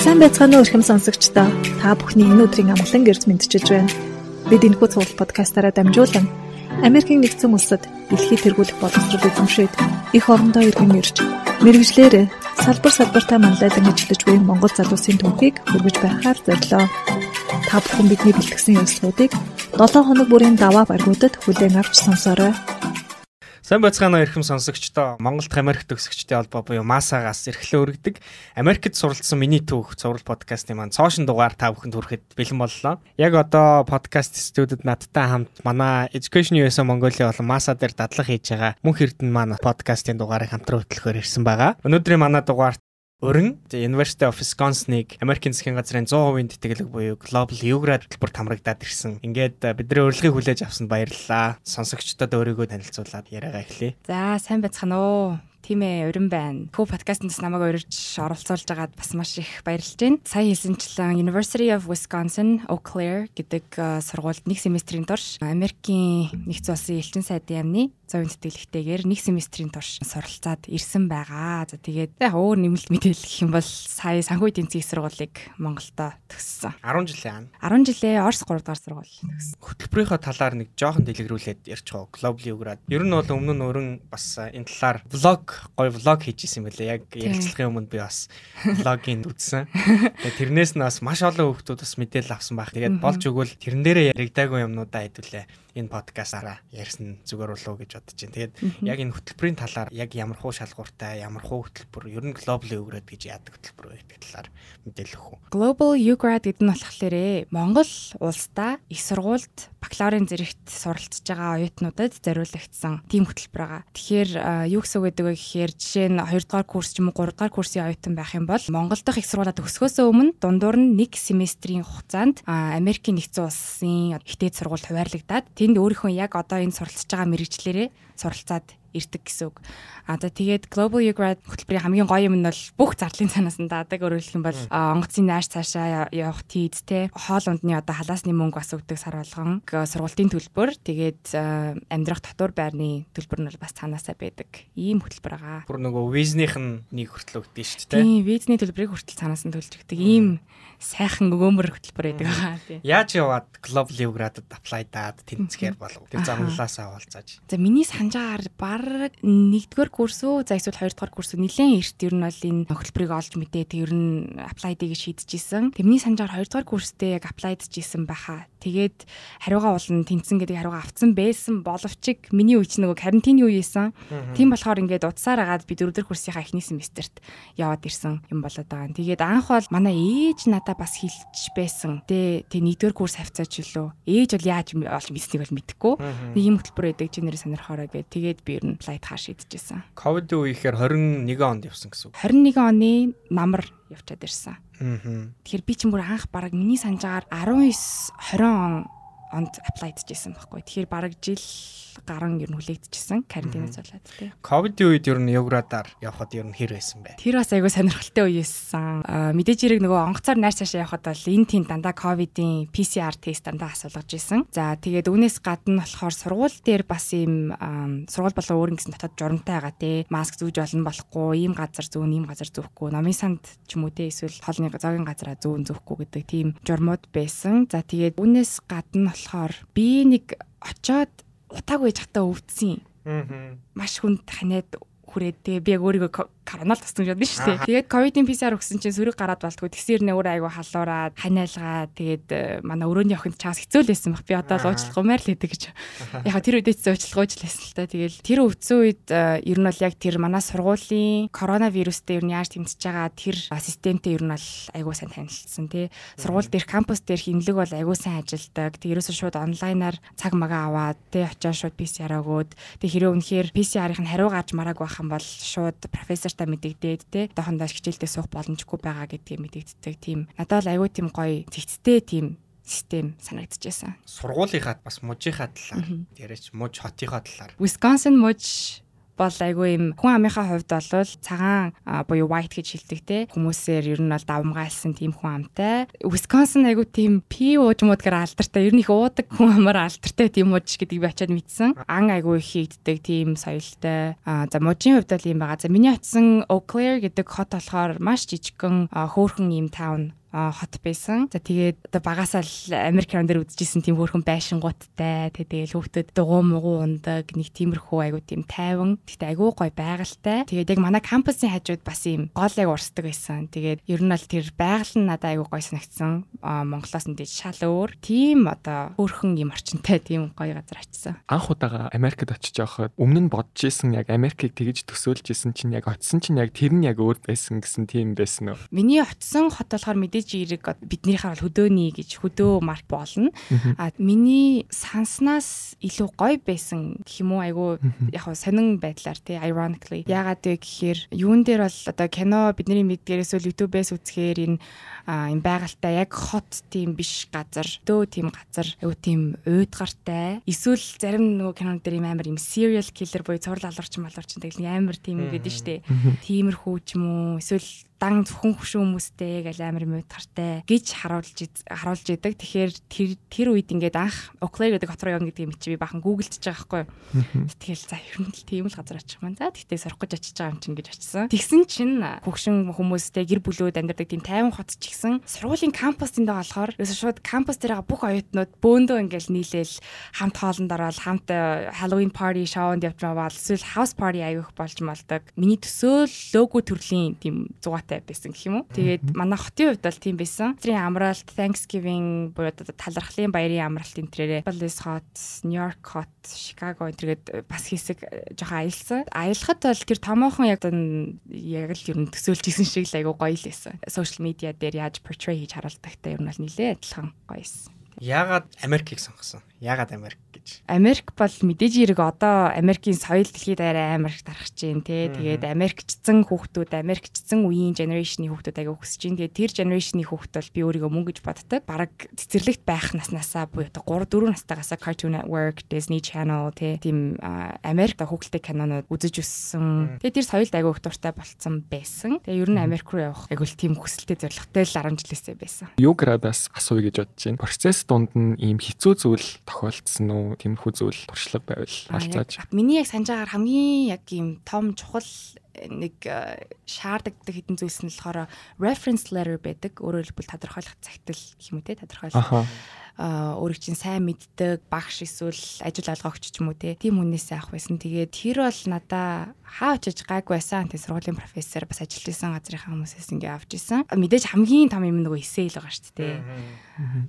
Сайн байцгаана уу эрхэм сонсогчдоо. Та бүхний энэ өдрийн амгалан гэрж мэдчилж байна. Бид энэхүү цуврал подкастаараа дамжуулан Америкийн нэгдсэн улсад дэлхийд тэргүүлэх боловсрол эзэмшээд их орондоо иргэн ирж мэрэгжлэр салбар салбартаа манлайлан ажиллаж буй Монгол залуусын түүхийг хүргэж байхаар зорилоо. Та бүхэн бидний бэлтгэсэн явцлуудыг 7 хоног бүрийн даваа баргуудад хүлээн авч сонсоорой. Сайн байцгаана эрхэм сонсогчдоо. Монголд Америк төгсөгчдийн холбоо буюу МАСАгаас эрхлээ өргөдөг Америкт суралцсан миний түүх цуврал подкастын маань цоошин дугаар та бүхэнд хүрэхэд бэлэн боллоо. Яг одоо подкаст студид надтай хамт манай Education USA Mongolia болон МАСА дээр дадлаг хийж байгаа мөнх эрдэнэ маань подкастын дугаарыг хамтран хөтлөхөөр ирсэн байгаа. Өнөөдрийн манай дугаарт Өрн University of Wisconsin-ыг Америкийн засгийн газрын 100% тэтгэлэг буюу Global U-град төлбөр хамрагдаад ирсэн. Ингээд бидний урилгыг хүлээж авсанд баярлалаа. Сонсогчдод өөрийгөө танилцуулаад яриагаа эхлэе. За сайн байцгаана уу. Тийм ээ, урин байна. Хөө подкастт намайг урьж оролцуулж байгаад бас маш их баярлж байна. Сая хэлсэнчлэн University of Wisconsin Eau Claire гэдэг сургуульд нэг семестрийн турш Америкийн нэгдсэн улсын элчин сайдын яамны зовын тэтгэлэгтэйгээр нэг семестрийн турш суралцаад ирсэн байгаа. За тэгээд яг өөр нэмэлт мэдээлэл гэх юм бол сая санхүү эдийн засгийн сургуулийг Монголдо төгссөн. 10 жилийн ан. 10 жилээ Орос 3 дугаар сургууль төгссөн. Хөтөлбөрийнхөө талаар нэг жоохон дэлгэрүүлээд ярьж байгаа. Global U-град. Ер нь бол өмнө нь өрн бас энэ талаар влог, гоё влог хийж исэн байлээ. Яг ярилцлагын өмнө би бас влогийг үзсэн. Тэрнээс нь бас маш олон хүмүүс бас мэдээлэл авсан байх. Тэгээд болж өгвөл тэрэн дээрээ яригдаагүй юмнуудаа хэдүүлээ энэ подкастаараа ярьсан зүгээр болов гэж бодож байна. Тэгээд яг энэ хөтөлбөрийн талаар яг ямар хуу шалгууртай, ямар хуу хөтөлбөр, ер нь Global Ugrad гэж яадаг хөтөлбөр вэ гэдэг талаар мэдээлэх үү. Global Ugrad гэдэг нь болохоор Монгол улсдаа их сургуульд бакалаврын зэрэгт суралцж байгаа оюутнуудад зориулагдсан тийм хөтөлбөр байгаа. Тэгэхээр юу гэсэн үг гэдэг вэ гэхээр жишээ нь 2 дугаар курс ч юм уу 3 дугаар курсын оюутан байх юм бол Монгол дахь их сургуулаа төгсгөөсөө өмнө дундуур нь нэг семестрийн хугацаанд Америкийн нэгдсэн улсын ихтэй сургуульд хуваарлагдаад тэнд өөрийнхөө яг одоо энэ суралцж байгаа мэрэгчлэрээ суралцаад ирдэг гэсэн үг. А за тэгээд Global U Grad хөтөлбөрийн хамгийн гоё юм нь бол бүх зардлын цанаас нь даадаг өөрөлдөх юм бол онгоцын нааш цаашаа явах тийз те хоол ундны одоо халаасны мөнгө бас өгдөг сар болгон сургалтын төлбөр тэгээд амьдрах татвар байрны төлбөр нь бас цаанаасаа байдаг. Ийм хөтөлбөр байгаа. Бүр нөгөө визнийх нь нэг хүртэл өгдөг шүү дээ. Тийм, визний төлбөрийг хүртэл цаанаас нь төлж өгдөг. Ийм сайхан өгөөмөр хөтөлбөр байдаг байгаа тийм. Яаж яваад Global U Grad-д apply даад тэнцгээр болов. Тэр замналаасаа олцааж. За миний санджаар баг нэгдүгээр курс үү за эсвэл хоёрдугаар курс үү нэлээд эрт ер нь бол энэ хөтөлбөрийг олж мэдээ тэг ер нь apply дийг шийдчихсэн. Тэрний санджаар хоёрдугаар курстэй яг apply дижсэн байхаа. Тэгээд хариугаа уулна тэнцэн гэдэг хариугаа авцсан байсан боловч миний үеч нөгөө карантины үе ийсэн. Тийм болохоор ингээд удсаар агаад би дөрөвдөр курсынхаа эхний семестрт яваад ирсэн юм болоод байгаа. Тэгээд анх бол манай ээж надад бас хэлж байсан. Тэ тэг нэгдүгээр курс хавцаач лөө. Ээж бол яаж олж мэдснийг бол мэдэхгүй. Нэг юм хөтөлбөр байдаг чи нэр сонирхороо гэд. Тэгээд би ер нь флайт хаа шийдэжсэн. Ковид үеийнхэр 21 онд явсан гэсэн үг. 21 оны намар явчаад ирсэн. Тэгэхээр би ч бүр анх бараг миний санджаагаар 19 20 он онд хийжсэн байхгүй. Тэгэхээр бараг жил гарan ер нь хүлээгдчихсэн карантинаас болоод тий. Ковидын үед ер нь Евградаар явхад ер нь хэр байсан бэ? Тэр бас айгүй сонирхолтой үе байсан. Мэдээж хэрэг нөгөө онгоцоор найш цаашаа явхад бол энэ тийм дандаа ковидын PCR тест дандаа асуулгаж исэн. За тэгээд үүнээс гадна болохоор сургууль дээр бас ийм сургууль болон өөр ингэсэн дотоод журамтай байгаа тий. Маск зүүж олон болохгүй, ийм газар зүүн, ийм газар зүүхгүй, номын санд ч юм уу тий эсвэл хоолны зоогийн газараа зүүн зүүхгүй гэдэг тийм журмууд байсан. За тэгээд үүнээс гадна болохоор би нэг очоод утаагүй жахтаа өвдсөн. Аа. Маш хүнд ханиад хүрээд тэгээ би яг өөрийгөө гэж бодсон шүү дээ. Тэгээд ковидын PCR өгсөн чинь сүрэг гараад болтгоо тэгсэр нэ өөр айгу халуураад ханиалгаа тэгээд э, манай өрөөний охинд чаас хэцүү л байсан баг. Би одоо л уучлахгүймээр л хэдэг гэж. Яг тэр үедээ ч уучлах уучлаасан л та. Тэгээд тэр өвдсөн үед э, ер нь бол яг тэр манай сургуулийн коронавирустэй ер нь яаж тэмцэж байгаа тэр системтэй ер нь бол айгу сайн танилцсан тий. Сургууль дээр кампус дээр хинлэг бол айгу сайн ажилдаг. Тэг ерөөсөө шууд онлайнаар цаг магаа аваад тий очоо шууд PCR өгөөд тэг хэрэв үнэхээр PCR-ын хариу гарч марааг байх юм бол шууд профессор та мэдэгдээд те одоохондоо хичээлдээ суух боломжгүй байгаа гэдгийг мэдэгддэг тийм надад л аюу тийм гоё зэгцтэй тийм систем санагдчихсан. Сургуулийнхаа бас мужийнхаа талаар яриач муж хотынхаа талаар. Wisconsin муж бол айгүй юм хүн амынхаа хувьд бол цагаан буюу white гэж хэлдэг те хүмүүсээр ер нь бол давмгаалсан тийм хүн амтай. Wisconsin айгүй тийм пи уужмуудгаар алдартай. Ер нь их уудаг хүн амар алдартай тийм ууж гэдгийг би очиад мэдсэн. Ан айгүй их хийддэг тийм соёлтой. За мужийн хувьд бол юм байгаа. За миний очисан Eau Claire гэдэг хот болохоор маш жижигхэн хөөрхөн юм таун хот байсан. За тэгээд одоо багасаа л Америк ран дээр үзчихсэн тийм хөөрхөн байшингуудтай. Тэгээд хүүхдүүд дугуй мугу ундаг нэг тиймэрхүү айгуу тийм тайван. Тэгтээ айгуу гоё байгальтай. Тэгээд яг манай кампусын хажууд бас ийм гол яг урсдаг байсан. Тэгээд ер нь бол тэр байгаль нь надад айгуу гоё санагдсан. Монголоос нь дэж шал өөр. Тийм одоо хөөрхөн юм орчинтай тийм гоё газар очисон. Анх удаага Америкт очиж явахад өмнө нь бодож исэн яг Америкийг тэгж төсөөлж исэн чинь яг очисон чинь яг тэр нь яг өөр байсан гэсэн тийм байсан уу? Миний очисон хот болохоор мэдээ мэдээж эрэг биднийхээ бол хөдөөний гэж хөдөө марк болно. А миний санснаас илүү гоё байсан гэх юм уу? Айгу яг сонин байдлаар тий ironically. Ягаад вэ гэхээр юун дээр бол одоо кино бидний мэдгээрээс үл YouTube-ээс үзэхээр энэ юм байгальтай яг хот тийм биш газар дөө тийм газар айгу тийм уйдгартай эсвэл зарим нөгөө кинонууд дээр юм амар юм serial killer буюу цуврал алуурчин малуурчин тэгэл амар тийм гэдэг нь штэ. Тиймэрхүү ч юм уу? Эсвэл дан зөвхөн хөшөө хүмүүстэй гэл амар мод тартай гэж харуулж харуулж идэг. Тэгэхээр тэр тэр үед ингээд анх Oakley гэдэг хот руу явна гэдгийг мэдчихвээ бахан гуглдж байгаа байхгүй. Тэгэл за ер нь л тийм л газар очих маань. За тэгтээ сорох гэж очиж байгаа юм чинь гэж очисон. Тэгсэн чинь хөгшин хүмүүстэй гэр бүлүүд амьдардаг тийм тайван хот ч гэсэн сургуулийн кампус тэндээ болохоор ерөөсө шууд кампус дээр бүх оюутнууд бөөндөө ингээд нийлээл хамт хоолнд ороод хамт Halloween party шоунд явж байгаа эсвэл house party аявих болж малдаг. Миний төсөөл лого төрлийн тийм зугаат талтай байсан гэх юм уу. Тэгээд манай хотын хувьд бол тийм байсан. Тэрийн амралт, Thanksgiving буюу талархлын баярын амралт энэ төрөө Ballis hot, New York hot, Chicago энэ төргээд бас хэсэг жоохон аялсан. Аялахад бол тэр томоохон яг яг л ер нь төсөөлж исэн шиг л айгу гоё л байсан. Social media дээр яаж portray хийж харуулдагтай ер нь бол нилээ адилхан гоё байсан. Яагаад Америкийг сонгосон? Яагаад Америк гэж? Америк бол мэдээж хэрэг одоо Америкийн соёл дэлхийд арай амар их тархаж байна те. Тэгээд Америкчсан хүүхдүүд, Америкчсан үеийн generation-ийн хүүхдүүд аяга өсөж байна. Тэгээд тэр generation-ийн хүүхд бол би өөрийгөө мөн гэж боддог. Бараг цэцэрлэгт байх наснаасаа буюу одоо 3 4 настайгаас Cartoon Network, Disney Channel те тийм Америк хүүхэлтэй кинонууд үзэж өссөн. Тэгээд тэр соёлд аяга их дуртай болцсон байсан. Тэгээд ер нь Америк руу явах аяга л тийм хүсэлтэй зоригтой л 10 жилээсээ байсан. Юу градаас асууя гэж бодож байна. Процесс дунд нь ийм хэцүү зүйл тохиолдсон уу? Тиймэрхүү зүйл туршлага байвал алцааж. Миний яг санаж байгаагаар хамгийн яг ийм том чухал нэг э, шаардлагатай хэдэн зүйлс нь болохоор reference letter байдаг. Өөрөөр хэлбэл тодорхойлох цагтл гэх юм уу те тодорхойлох өөрийг чинь сайн мэддэг багш эсвэл ажил олгогч ч юм уу тийм хүнээс авах байсан. Тэгээд тэр бол надаа хаа очиж гайгүй байсан. Тэг сургуулийн профессор бас ажиллаж исэн газрынхаа хүмүүсээс ингээ авч исэн. Мэдээж хамгийн том юм нөгөө эсэй л байгаа шүү дээ.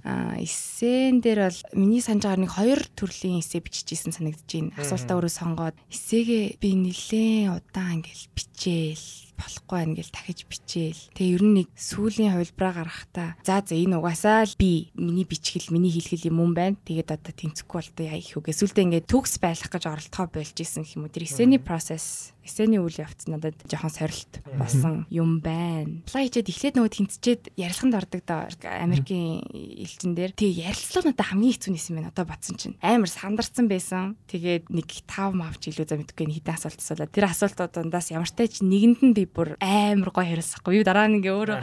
Аа эсэн дээр бол миний санаж байгаа нэг хоёр төрлийн эсэй биччихсэн санагдаж байна. Асуултаа өөрөө сонгоод эсэгээ би нилээн удаан ингээл бичээл болохгүй байна гэж дахиж бичээл. Тэгээ ер нь нэг сүүлийн хувилбараа гаргахтаа за за энэ угаасаа л би миний бичгэл миний хэлгэл юм юм байна. Тэгээд одоо тэнцэхгүй бол одоо яа их үгээ. Сүлдээ ингээд төгс байх гэж оролдохоо болж исэн юм уу. Тэр эсэний процесс эсэний үйл явц надад жоохон сорилт болсон юм байна. Apply хийгээд эхлээд нөгөө тэнцчээд ярилцлаганд ордог доо Америкийн элчин дээр. Тэгээ ярилцлага надад хамгийн хэцүү нэсэн байна. Одоо бодсон чинь амар сандарсан байсан. Тэгээд нэг 5 мавч илүү за мэдгүй хэдэн асуулт асуулаа. Тэр асуултууд дундаас ямар ч нэгэнд нь би бүр амар гоё хариулсахгүй. Юу дараа нь ингээ өөрөө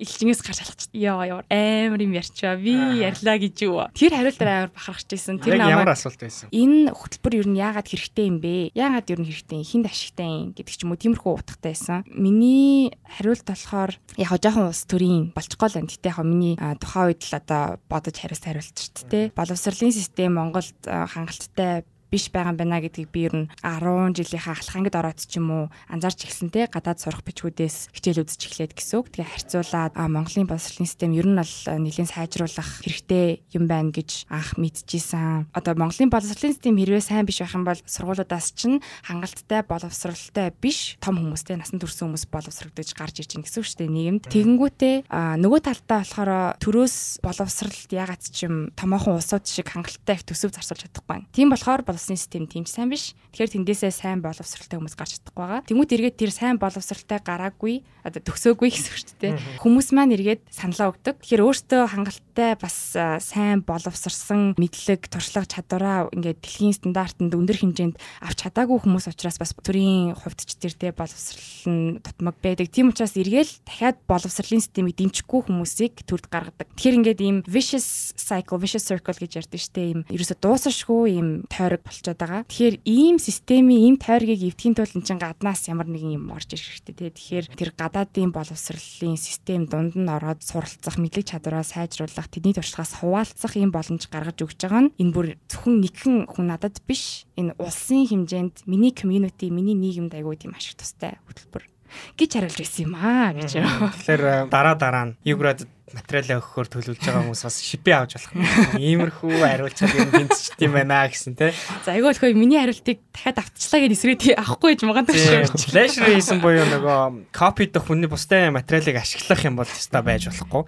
элчингээс гарч алхач. Яа ямар амар юм ярьчаа. Би ярьлаа гэж юу. Тэр хариултаар амар бахархаж байсан. Тэр ямар асуулт байсан? Энэ хөтөлбөр юу яагаад хэрэгтэй юм бэ? Яагаад юу хэрэгтэй юм? хүнд ашигтай юм гэдэг ч юм уу тиймэрхүү утгатай байсан. Миний хариулт болохоор яг жоохон ус төрийн болчихгоо л байна. Гэтэ яг миний тухайн үед л одоо бодож хариулт хариулт шүү дээ. Боловсролын систем Монголд хангалттай биш байгаа юм байна гэдгийг би ер нь 10 жилийнхаа ахлахангад ороод ч юм уу анзаарч те гадаад сурах бичгүүдээс хичээл үзэж эхлээд гэсэн үг. Тэгээ харьцуулаад Монголын боловсролын систем ер нь бол нэлийн сайжруулах хэрэгтэй юм байна гэж анх мэдчихсэн. Одоо Монголын боловсролын систем хэрвээ сайн биш байх юм бол сургуулиудаас чинь хангалттай боловсролтой биш том хүмүүстэй насан турш хүмүүс боловсрогдож гарч ирж байна гэсэн үг шүү дээ нийгэмд. Тэгэнгүүтээ нөгөө талдаа болохоор төрөөс боловсролд ягаад ч юм томоохон улсууд шиг хангалттай их төсөв зарцуулж чадахгүй байна. Тийм болохоор улсын систем тийм ч сайн биш. Тэгэхээр тэндээсээ сайн боловсралтай хүмүүс гарч чадахгүй байгаа. Тэнгүүд эргээд тэр сайн боловсралтай гараагүй одоо төгсөөгүй гэсэн үг шүү дээ. Хүмүүс маань эргээд саналаа өгдөг. Тэгэхээр өөртөө хангалттай бас сайн боловсрсан мэдлэг, туршлага, чадвараа ингээд дэлхийн стандартанд өндөр хэмжээнд авч чадаагүй хүмүүс учраас бас төрийн хувьд ч тэр тэ боловсрал нь тутмаг байдаг. Тийм учраас эргээл дахиад боловсролын системийг дэмжихгүй хүмүүсийг төрд гаргадаг. Тэгэхээр ингээд ийм vicious cycle, vicious circle гэж ярьдаг шүү дээ. Ийм ерөөсө дуусашгүй ийм тойрог болчиход байгаа. Тэгэхээр ийм системийн ийм тойргийг эвдэхийн тулд эн чин гаднаас ямар нэгэн юм орж ирэх хэрэгтэй тий. Тэгэхээр тэр гадаадын боловсролын систем дунд нь ороод суралцах, мэдлэг чадвараа сайжруулах, тэдний туршлагаас хуваалцах ийм боломж гаргаж өгч байгаа нь энэ бүр зөвхөн нэгэн хүн надад биш. Энэ улсын хэмжээнд миний community, миний нийгэмд аягүй тийм ашиг тустай хөтөлбөр гэж харуулж ирсэн юм аа гэж. Тэгэхээр дараа дараа нь Юград материалаа өгөхөөр төлөвлөж байгаа хүмүүс бас шипээ авч болох юм. Иймэрхүү хариулцаад юм тэнцчт юм байна гэсэн тий. За айгүй болохгүй миний хариултыг дахиад автчлаа гэж эсрэг авахгүй гэж магадгүй шүү. Флэшер хийсэн буюу нөгөө копи дэх хүний бусдын материалыг ашиглах юм бол теста байж болохгүй.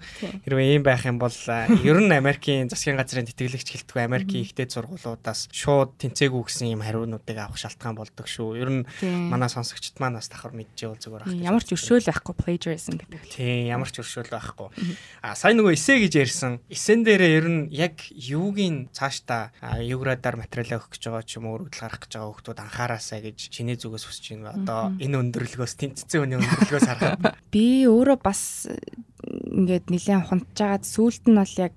Хэрвээ ийм байх юм бол ер нь Америкийн засгийн газрын тэтгэлэгч хэлтгүй Америкийн ихтэй сургуулиудаас шууд тэнцээгүй гэсэн ийм хариунуудыг авах шалтгаан болдог шүү. Ер нь манай сонсогчд маань бас давхар мэдчихвэл зүгээр байх. Ямар ч өршөөл байхгүй plagiarism гэдэг. Тийм ямар ч өршөөл байхгүй. А сайн нөгөө эсэ гэж ярьсан. Эсэн дээрээ ер нь яг юугийн цаашдаа юградаар материал өгөх гэж байгаа ч юм уу өргөдөл гарах гэж байгаа хүмүүс анхаараасаа гэж чиний зүгээс хүсэж байна. Одоо энэ өндөрлгөөс тэнцсэн үний өндөрлгөөс харахад би өөрөө бас ингээд нэлээд хунтж агаад сүулт нь бол яг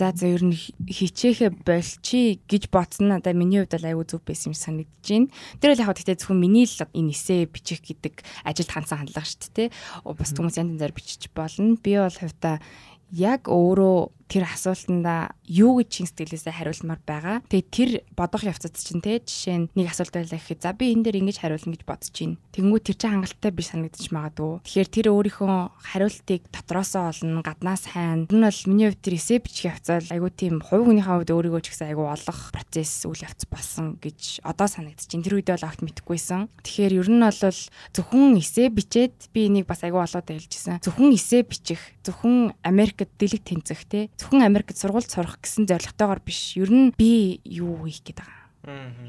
за за ер нь хичээхэ болчи гэж бодсон надаа миний хувьд айгүй зүв байсан юм санагдаж байна. Тэр бол яг гэхдээ зөвхөн миний л энэ эсэ бичих гэдэг ажилд хандсан хандлага шүү дээ. Бас хүмүүс янз янзаар бичиж болно. Би бол хувьдаа яг өөрөө тэр асуултанда юу гэж чин сэтгэлээсээ хариулмаар байгаа. Тэгээ тэр бодох явцад чинь те жишээ нь нэг асуулт байлаа гэхэд за би энэ дээр ингэж хариулна гэж бодож байна. Тэнгүү тэр чинь хангалттай биш санагдаж магадгүй. Тэгэхээр тэр өөрийнхөө хариултыг дотроосоо олно, гаднаас хайна. Нь бол миний хувьд тэр эсэ бичих явцал айгуу тийм хувь хүнийхээ хувьд өөрийгөө ч гэсэн айгуу олох процесс үйл явц болсон гэж одоо санагдаж байна. Тэр үед бол огт мэдхгүйсэн. Тэгэхээр ер нь бол зөвхөн эсэ бичээд би энийг бас айгуу олоод хэлжсэн. Зөвхөн эсэ бичих, зөвхөн Америкт дэлэг тэнцэх те зөвхөн Америкт сургууль сурах гэсэн зорилготойгоор биш. Ер нь би юу хийх гээд байгаа?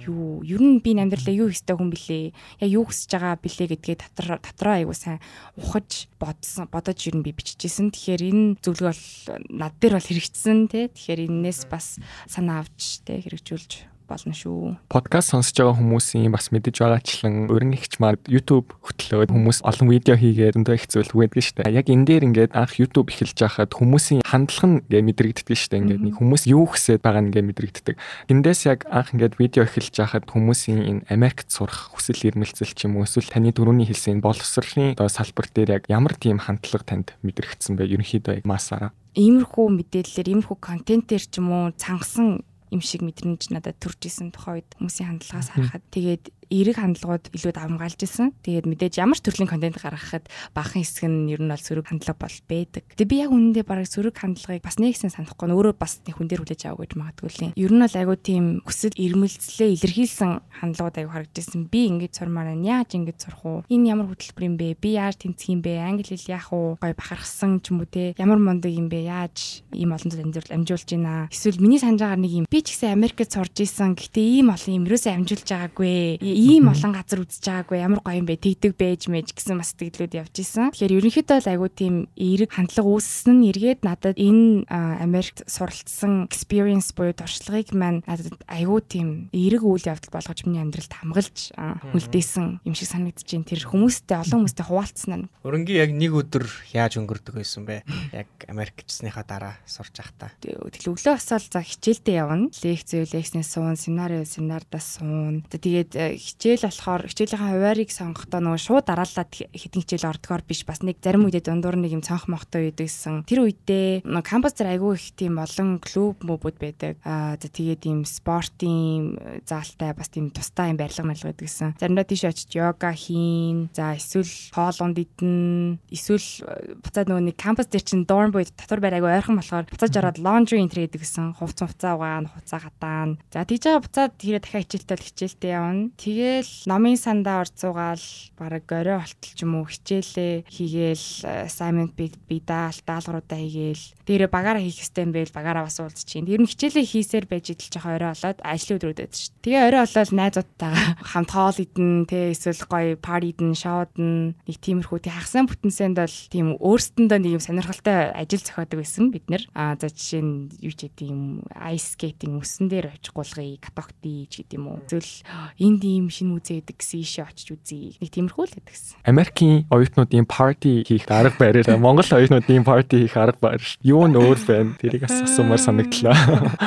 Юу? Ер нь би амьдралаа юу хийстэй хүн блэ яа юу хүсэж байгаа блэ гэдгээ дотор дотроо айгуу сайн ухаж бодсон бодож ер нь би биччихсэн тэгэхээр энэ зөвлөгөө бол над дээр бол хэрэгжсэн тий тэгэхээр энээс бас санаа авч тий хэрэгжүүлж болно шүү. Подкаст сонсож байгаа хүмүүсийн бас мэдэж байгаачлан өрн ихч маар YouTube хөтлөөд хүмүүс олон видео хийгээд өндөө их зүйл байдаг шүү дээ. Яг энэ дээр ингээд анх YouTube эхэлж байхад хүмүүсийн хандлага нь ингээд мэдрэгддэг шүү дээ. Ингээд нэг хүмүүс юу хүсээд байгаа нь ингээд мэдрэгддэг. Эндээс яг анх ингээд видео эхэлж байхад хүмүүсийн энэ Америкт сурах хүсэл эрмэлзэл ч юм уу эсвэл таны дөрөвний хэлсэн боловсролын салбар дээр яг ямар тийм хандлага танд мэдрэгдсэн бэ? Ерөнхийдөө масаараа иймэрхүү мэдээлэлээр иймэрхүү контентээр ч юм уу цангасан юм шиг мэдрэмж надад төрж исэн тухай үед хүмүүсийн хандлагаас харахад. Тэгээд эерэг хандлагууд илүү давмгаалж исэн. Тэгээд мэдээж ямар төрлийн контент гаргахад баахан хэсэг нь ер нь бол сөрөг хандлага бол байдаг. Тэгээд би яг үнэндээ бараг сөрөг хандлагыг бас нэгсэн санахгүй нь өөрөө бас хүн дээр хүлээж авах гэж магадгүй л. Ер нь бол айгу тийм хүсэл ирмэлцлээ илэрхийлсэн хандлагууд айгу харагдсан. Би ингэж сурмаар байна. Яаж ингэж сурах уу? Энэ ямар хөтөлбөр юм бэ? Би яаж тэнцэх юм бэ? Англи хэл яах уу? Гой бахархсан ч юм уу те. Ямар мундаг юм бэ? Яаж ийм олон зүйл амжуул амжуулж байна? Эсвэл миний санаж байгаа нэг юм. Би ч гэсэн Америкт сурж исэн. Гэтэ ийм олон юм юусаа амжуулж байгаагүй ийм олон газар үзэж байгаагүй ямар гоё юм бэ тэгдэг байж мэж гэсэн бас сэтгэлүүд явж исэн. Тэгэхээр ерөнхийдөө л айгүй тийм эерэг хандлага үүссэн нь эргээд надад энэ Америкт суралцсан experience буюу туршлагыг маань надад айгүй тийм эерэг үйл явдал болгож миний амьдралд хамгаалж хүлдээсэн юм шиг санагдаж байна. Тэр хүмүүстэй олон хүмүүстэй хуваалцсан нь. Өрөнгийн яг нэг өдөр яаж өнгөрдөг байсан бэ? Яг Америк гисныхаа дараа сурч байхдаа. Тэгэл өглөө асаал за хичээлдээ явна. Лекц лекснээс суун, семинар семинардаас суун. Тэгээд хичээл болохоор хичээлийнхаа хуваарийг сонгохдоо нөгөө шууд дараалаад хэдэн хичээл ордгоор биш бас нэг зарим үедээ дундуур нэг юм цонх мохтой үйдэгсэн. Тэр үедээ нөгөө кампус дээр айгүй их тийм олон клуб мөбүүд байдаг. Аа тэгээд ийм спортын заалтай бас тийм тустай юм барилга малга гэдгсэн. Заримдаа тийш очиж йога хийн. За эсвэл хоолунд идэн. Эсвэл буцаад нөгөө нэг кампус дээр чинь dorm буй дотор байр айгүй ойрхон болохоор буцааж ороод laundry entry гэдгсэн. Хувц хувцаа угаана, хуцаа гатаана. За тийж байгаа буцаад тэрэ дахиад хичээлтэй хичээлтэй явна. Тэгээ Тэгэл номын сандаа орцуугаал бараг орой болтол ч юм уу хичээлээ хийгээл assignment би даал даалгавруудаа хийгээл дээрээ багаараа хийх хэрэгтэй юм байл багаараа бас уулзч чинь. Тэр нь хичээлээ хийсээр байж идэл жоохон орой болоод ажлын өдрүүд байдаг шүү. Тэгээ орой болоод найзуудтайгаа хамт хоол идэн тэ эсвэл гоё парти идэн шоуд нэг тиймэрхүү тий хагасан бүтэнсэнд бол тийм өөрсдөндөө нэг юм сонирхолтой ажил зохиодог байсан бид нэр. А за жишээ нь юу ч гэдэг юм ice skating үсэн дээр очиж гулгая, катокти ч гэдэг юм уу. Зөвл энд ийм шинэ музей гэдэг гэсэн ийшээ очиж үзье. Нэг тиймэрхүү л байдаг гэсэн. Америкийн оюутнуудын парти хийх арга барил Монгол оюутнуудын парти хийх арга барил юу нь өөр байна? Тэрийг асуумаар санагдлаа.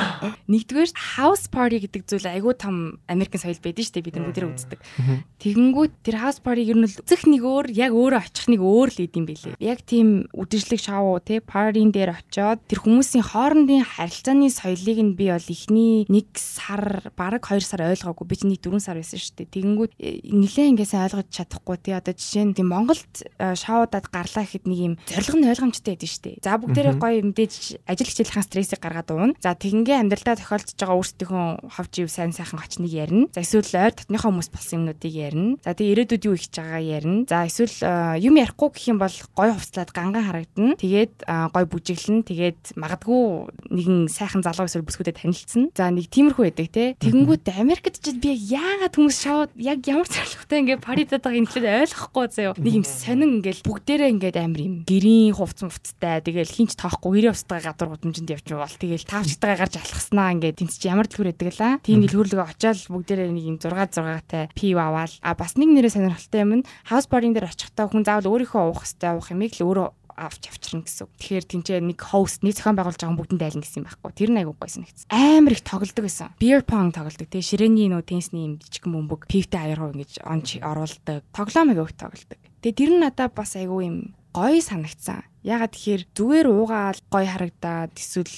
Нэгдүгээр house party гэдэг зүйл айгүй том Америкийн соёл байдаг шүү дээ бид бүгдээ үздэг. Тэгэнгүүт тэр house party ер нь л үзэх нэг өөр, яг өөрөө очих нэг өөр л идэм билээ. Яг тийм үдшилэг шоу те парийн дээр очиод тэр хүмүүсийн хоорондын харилцааны соёлыг нь би бол ихний нэг сар бараг 2 сар ойлгоогүй би чинь 4 сар байсан шүү дээ. Тэгэнгүүт э, нилээн ингээс ойлгож чадахгүй тий одоо жишээ нь тийм Монголд э, шоудад гарлаа гэхэд нэг юм зориг нь ойлгомжтой байдаг шүү дээ. За бүгдээрээ гоё мэдээж ажил хичээлхэн стрессийг гаргаад уuna. За тэгингээ амьдралдаа тохиолдож байгаа өөрсдийнхөө ховж ив сайн сайхан очныг ярина. За эсвэл ойр татныхаа хүмүүс болсон юмнуудыг ярина. За тэг ирээдүйд юу их чагаа ярина. За эсвэл э, юм ярихгүй гэх юм бол гоё хувцлаад ганган харагдана. Тэгээд гоё бүжиглэн тэгээд магадгүй нэгэн сайхан залуу эсвэл бүсгүүдэд танилцсан. За нэг тиймэрхүү байдаг те. Тэгэнгүүт Америкт ч би яагаад хүмүүс шоуд яг ямар зорилготой ингээ паридад байгаа юм гэхлээр ойлгохгүй заяа. Нэг юм сонин ингээл бүгдээрээ ингээд амар юм гэрийн хувц мувцтай тэгэл хинч тоохгүй гэрээ устгаа гадуур гудамжинд явж бол тэгэл тавчтайгаа гарч алхаснаа ингээд тэнц чи ямар дэлгүр байдаг лаа. Тийм дэлгүрлөгөө очиад бүгдээрээ нэг юм 6 6-тай пив аваад а бас нэг нэрээ сонирхолтой юм нь хаус парийн дээр очихдаа хүн заавал өөрийнхөө уух хэвээр уух юмыг л өөрөө авч авчирна гэсэн. Тэгэхээр тэнцээ нэг хост нэг зохион байгуулж байгаа бүгдэнд айлна гэсэн юм байхгүй. Тэр нь айгуу гойсон нэгц. Амар их тоглодог байсан. Beer pong тоглодог. Тэгээ ширээний нөө тенсний юм жижиг бөмбөг пивтэй аяаргуу ингэж онч оруулдаг. Тоглоом айгуу тоглодог. Тэгээ тэр нь надад бас айгуу юм гоё санагцсан. Ягаад тэгэхээр зүгээр уугаал гоё харагдаад эсвэл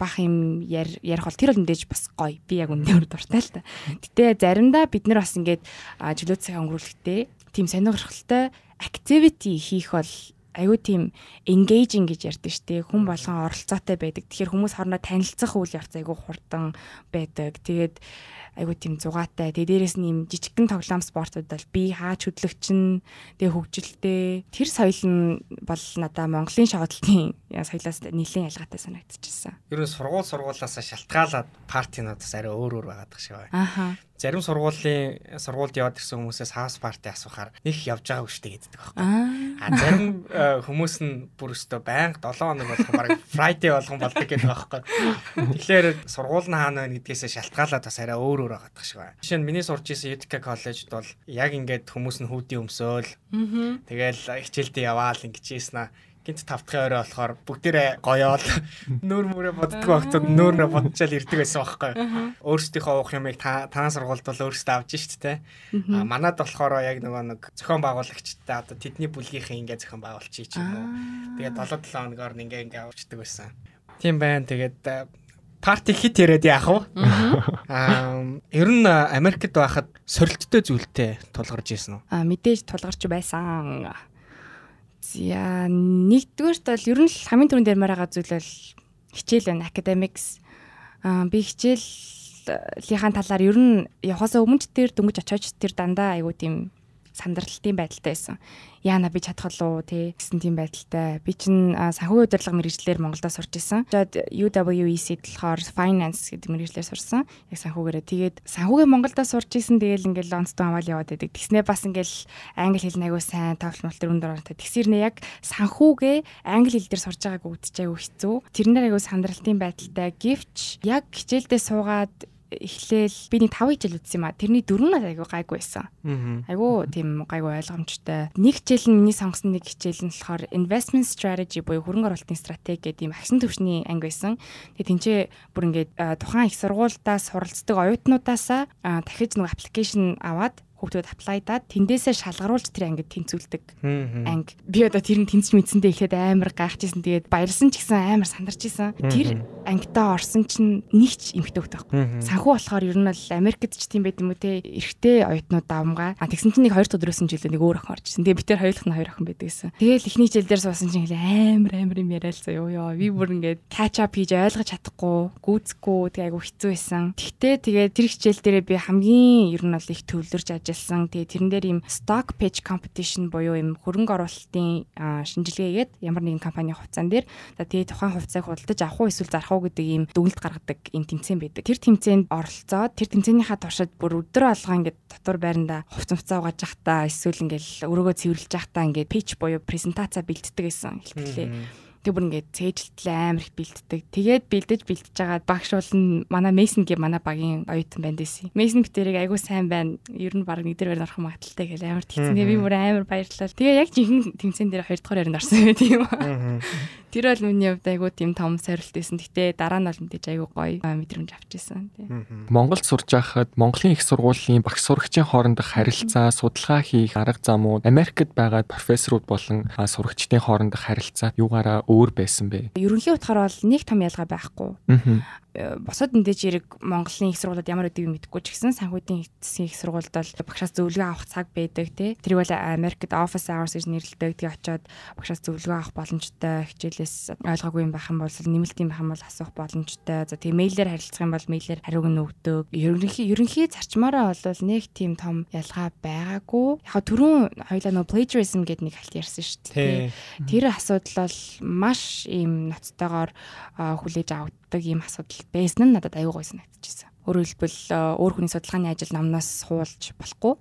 бах юм ярих бол тэр бол мэдээж бас гоё. Би яг үнээр дуртай л та. Гэтэ заримдаа бид нар бас ингээд чөлөө цаг өнгөрүүлэхдээ тийм сонирхолтой activity хийх бол аюу тийм engaging гэж ярьдэн штэ хүн болгон оролцоотой байдаг. Тэгэхээр хүмүүс хоорондоо танилцах үйл явц аюу хурдан байдаг. Тэгээд айгуу тийм зугаатай. Тэгээ дээрэс нь юм жижигхэн тоглоом спортууд бол би хаач хөдлөгчин тэгээ хөгжилтэй. Тэр соёл нь бол надаа Монголын шоудлтын соёлоос нэлээд ялгаатай санагдчихсан. Ер нь сургууль сургуулиасаа шалтгаалаад партинуудаас арай өөр өөр байгаад байгаа шиг байна. Аха зарим сургуулийн сургуульд яваад ирсэн хүмүүсээс хаус парти асуухаар них явж байгаагүй штэ гэдэг байхгүй. А зарим э, хүмүүс нь бүр өстө байнга 7 хоног болгон баг Friday болгон болдог гэдэг байхгүй. Тэгэхээр сургууль нь хаана байна гэдгээсээ шалтгаалаад бас арай өөр өөр байгаа шиг байна. Жишээ нь миний сурч исэн Utica коллежид бол яг ингээд хүмүүс нь хүүдийн өмсөөл. Тэгэл хичээлдээ яваал ингэж ийсэн аа гинт тавтахын орой болохоор бүгдээрээ гоёол нүүр мүрэ боддгоо огцод нүүрээ бодчаал ирдэг байсан байхгүй. Өөрсдийнхөө уух юмыг танаа сургуульд бол өөрсдөө авч шít те. А манад болохоор яг нөгөө нэг зохион байгуулагчтай одоо тэдний бүлгийнхээ ингээ зохион байгуулчих юм уу. Тэгээд 7 7 хоногоор ингээ ингээ авчдаг байсан. Тийм байна. Тэгээд парти хит яриад яах вэ? Аа ер нь Америкт байхад сорилттой зүйлтэй тулгарч ирсэн үү? Аа мэдээж тулгарч байсан. За нэгдүгээрт бол ер нь хамгийн түрүүнд ярмаар байгаа зүйл бол хичээл байна academics. Аа би хичээлийнхаа талаар ер нь явахасаа өмнө тэр дөнгөж очиоч тэр дандаа айгуу тийм сандралтын байдалтай байсан яана би чадах уу тий гэсэн тийм байдалтай. Би чинь санхүүгийн удирдлага мэрэгчлэр Монголдо сурч исэн. Тэгээд UWEC болохоор finance гэдэг мэрэгчлэр сурсан. Яг санхүүгээрээ. Тэгээд санхүүгийн Монголдо сурч исэн. Тэгээл ингээл онцтой аваад яваад байдаг. Тэгснээ бас ингээл англи хэл аягүй сайн, мэл төр өндөр оронтой. Тэгсэрнээ яг санхүүгээ англи хэл дээр сурж байгааг үгдэж аягүй хэцүү. Тэрнэр аягүй сандралтын байдалтай. Гэвч яг хичээлдээ суугаад эхлээл би нэг 5 хичээл үзсэн юм а. Тэрний дөрөв нь айгу гайгүй байсан. Айгу тийм гайгүй ойлгомжтой. Нэг хичээл нь миний сонгосон нэг хичээл нь болохоор investment strategy буюу хөрөнгө оруулалтын стратеги гэдэг юм агсан төвшний анги байсан. Тэгээ тэнцээ бүр ингээд тухайн их сургуультаас суралцдаг оюутнуудаасаа дахиж нэг аппликейшн аваад хүүхдүүд аплайдаад тэндээсээ шалгаруулж тэр ангид тэнцүүлдэг анги. Би одоо тэр нь тэнцэж мэдсэндээ ихэд амар гайхажсэн. Тэгээд баярлсан ч гэсэн амар сандарчсэн. Тэр ангидаа орсон чинь нэг ч эмхтэй хөхтэй байхгүй. Санхүү болохоор ер нь бол Америкт ч тийм байт юм уу те эрэгтэй оюутнууд давмгаа. А тэгсэн чинь нэг хоёр өдрөөс нь жилээ нэг өөр охин орчихсон. Тэгээ би тэр хоёулах нь хоёр охин байдаг гэсэн. Тэгээл ихний жил дээр суусан чинь амар амар юм яриа л заяа ёо. Би бүр ингээд catch up хийж ойлгож чадахгүй, гүйцэхгүй тэгээ айгу хэцүү байсан. Тэгтээ тэгээ тэр хичээл дээрээ би хамгийн ер нь бол их төвлөрч ажилласан. Тэгээ тэрэн дээр юм stock pitch competition буюу юм хөрөнгө оруулалтын шинжилгээгээд ямар нэгэн компани хувьцаан дээр тэгээ тухайн хувьцааг худалдаж авах уу эсвэл зарах уу гэдэг ийм дүгнэлт гаргадаг ийм тэмцээн байдаг. Тэр тэмцээнд оролцоод тэр тэмцээнийхаа туршид бүр өдөр алгаа ингээд дотор байранда хувц хувцаа угааж явахдаа эсвэл ингээд өрөөгөө цэвэрлж явахдаа ингээд pitch буюу презентацаа бэлддэг гэсэн хэлтгэлээ. Тэг бүр ингээд цээжилтлээ амар их бэлддэг. Тэгээд бэлдэж бэлдэж байгаа багш бол манай Мейсон гэ манай багийн оюутан банд байсан. Мейсон битэрийг айгуу сайн байна. Ер нь баг нэг дээр барь орох магадaltaй гэж амар тэгсэн. Тэгээ би бүр амар баярлалаа. Тэгээ яг жинхэнэ тэмцээн дээр 2 дахь яринд орсон байт юм. Тэр бол миний хувьд айгуу тийм том сорилт байсан. Гэтэ дараа нь бол мэдээж айгуу гоё мэдрэмж авчихсан. Тий. Мгм. Монголд сурж байхад Монголын их сургуулийн багш сурагчийн хоорондох харилцаа, судалгаа хийх арга замууд, Америкт байгаа профессорууд болон сурагчдын хоорондох харилцаа юугаараа өөр байсан бэ? Ерөнхий утгаар бол нэг том ялгаа байхгүй. Э, босод мэдээж хэрэг Монголын их сургуулиуд ямар байдгийг мэдэхгүй ч гэсэн санхүүдийн засгийн их сургуульд бол багшаас зөвлөгөө авах цаг байдаг тий. Тэр бол Америкт office hours гэж нэрлэдэг. Тэгээ очиод багшаас зөвлөгөө авах боломжтой хичээлээс ойлгоогүй юм байх юм бол нэмэлт юм байх юм бол асуух боломжтой. За тэгээ мэйлээр харилцах юм бол мэйлээр хариуг нь өгдөг. Ерөнхий ерөнхий зарчмаараа бол нэг тийм том ялгаа байгаагүй. Яг түрүүн хоёлаа нөө plagiarism гэдэг нэг хальт ярьсан шүү дээ. Тэр асуудал бол маш ийм ноцтойгоор хүлээж авдаг ийм асуудал байсан нь надад аюу гой санагдчихсан. Өөрөөр хэлбэл а, өөр хүний судалгааны ажил намнаас хуулж болохгүй.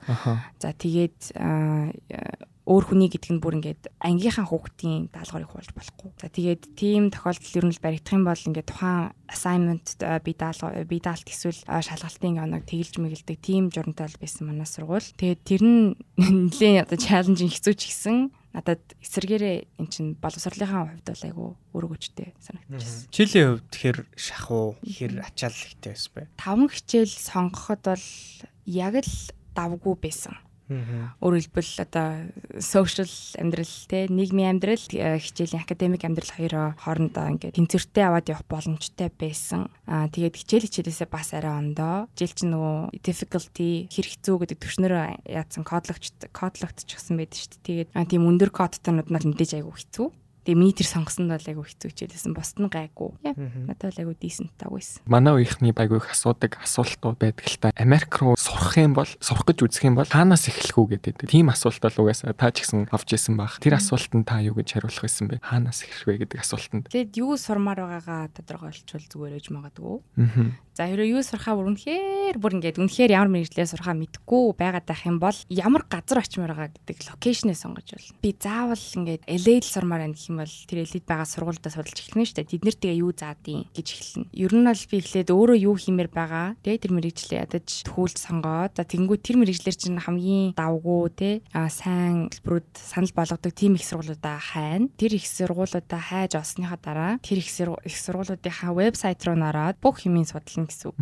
За тэгээд а, өөр хүний гэдэг нь бүр ингээд ангийнхаа хүүхдийн даалгаврыг хуулж болохгүй. За тэгээд тийм тохиолдол ер нь л баригдах юм бол ингээд тухайн assignment би даалгав би даалт эсвэл шалгалтын оног тэгэлж мэгэлдэг тийм журамтай байсан манай сургууль. Тэгээд тэр нь нэлээд одоо challenging хэцүү ч гэсэн надад эсэргээрээ эн чин боловсролынхаа хувьд бол айгу өргөжтэй санагдчихсан. Чилийн хувьд хэр шахуу, хэр ачаал ихтэй байсан бэ? Таван хичээл сонгоход бол яг л давгүй байсан. Өөрөөр хэлбэл одоо social амьдрал те нийгмийн амьдрал э, хичээлийн академик амьдрал хоёроо хоорондоо ингээд тэнцвэртэй аваад явах боломжтой байсан. Аа тэгээд хичээл хичээлээсээ бас арай ондоо. Хичээл чинь нөгөө difficulty хэр хэцүү гэдэг төвшнөрөө яатсан кодлогч кодлогдчихсан байдаг шүү дээ. Тэгээд тийм өндөр кодтонууд нь мэдээж айгүй хэцүү. Тэгээ миний тэр сонгосон нь бол айгүй хэцүү хичээлсэн. Босд нь гайгүй. Надад бол айгүй decent тагүйсэн. Манай үеийнхний байгүйг асуудаг асуултууд байдаг л та. Америк руу сурах юм бол, сурах гэж үзэх юм бол хаанаас эхлэх үү гэдэг. Тийм асуулт бол угаасаа та ч гэсэн авч исэн баг. Тэр асуултанд та юу гэж хариулах байсан бэ? Хаанаас эхлэх вэ гэдэг асуултанд. Тэгээд юу сурмаар байгаагаа тодорхойлчвал зүгээр ээж магадгүй. За хэрэв юу сурахаа бүр үнэхээр бүр ингээд үнэхээр ямар мэрэгчлээ сурахаа мэдгүй байгаад байх юм бол ямар газар очимоор байгаа гэдэг локейшнээ сонгож болно. Би заавал ингээд LA-д сурмаар байна гэх юм бол тэр элит байгаа сургуультай судалж эхэлнэ шүү дээ. Тэд нэр тэгээ юу заадیں۔ гэж эхэлнэ. Ер нь бол би эхлээд өөрөө юу хиймээр байгаа те тэр мэрэгчлээ ядаж төхөөлж сонгоод тэнгүү тэр мэрэгчлэр чинь хамгийн давгүй те сайн хэлбэрүүд санал болгодог тийм их сургуулиудаа хайна. Тэр их сургуулиудаа хайж олсныхаа дараа тэр их сургуулиудынхаа вебсайт руу нороод бүх юмыг судална гэсэн үг.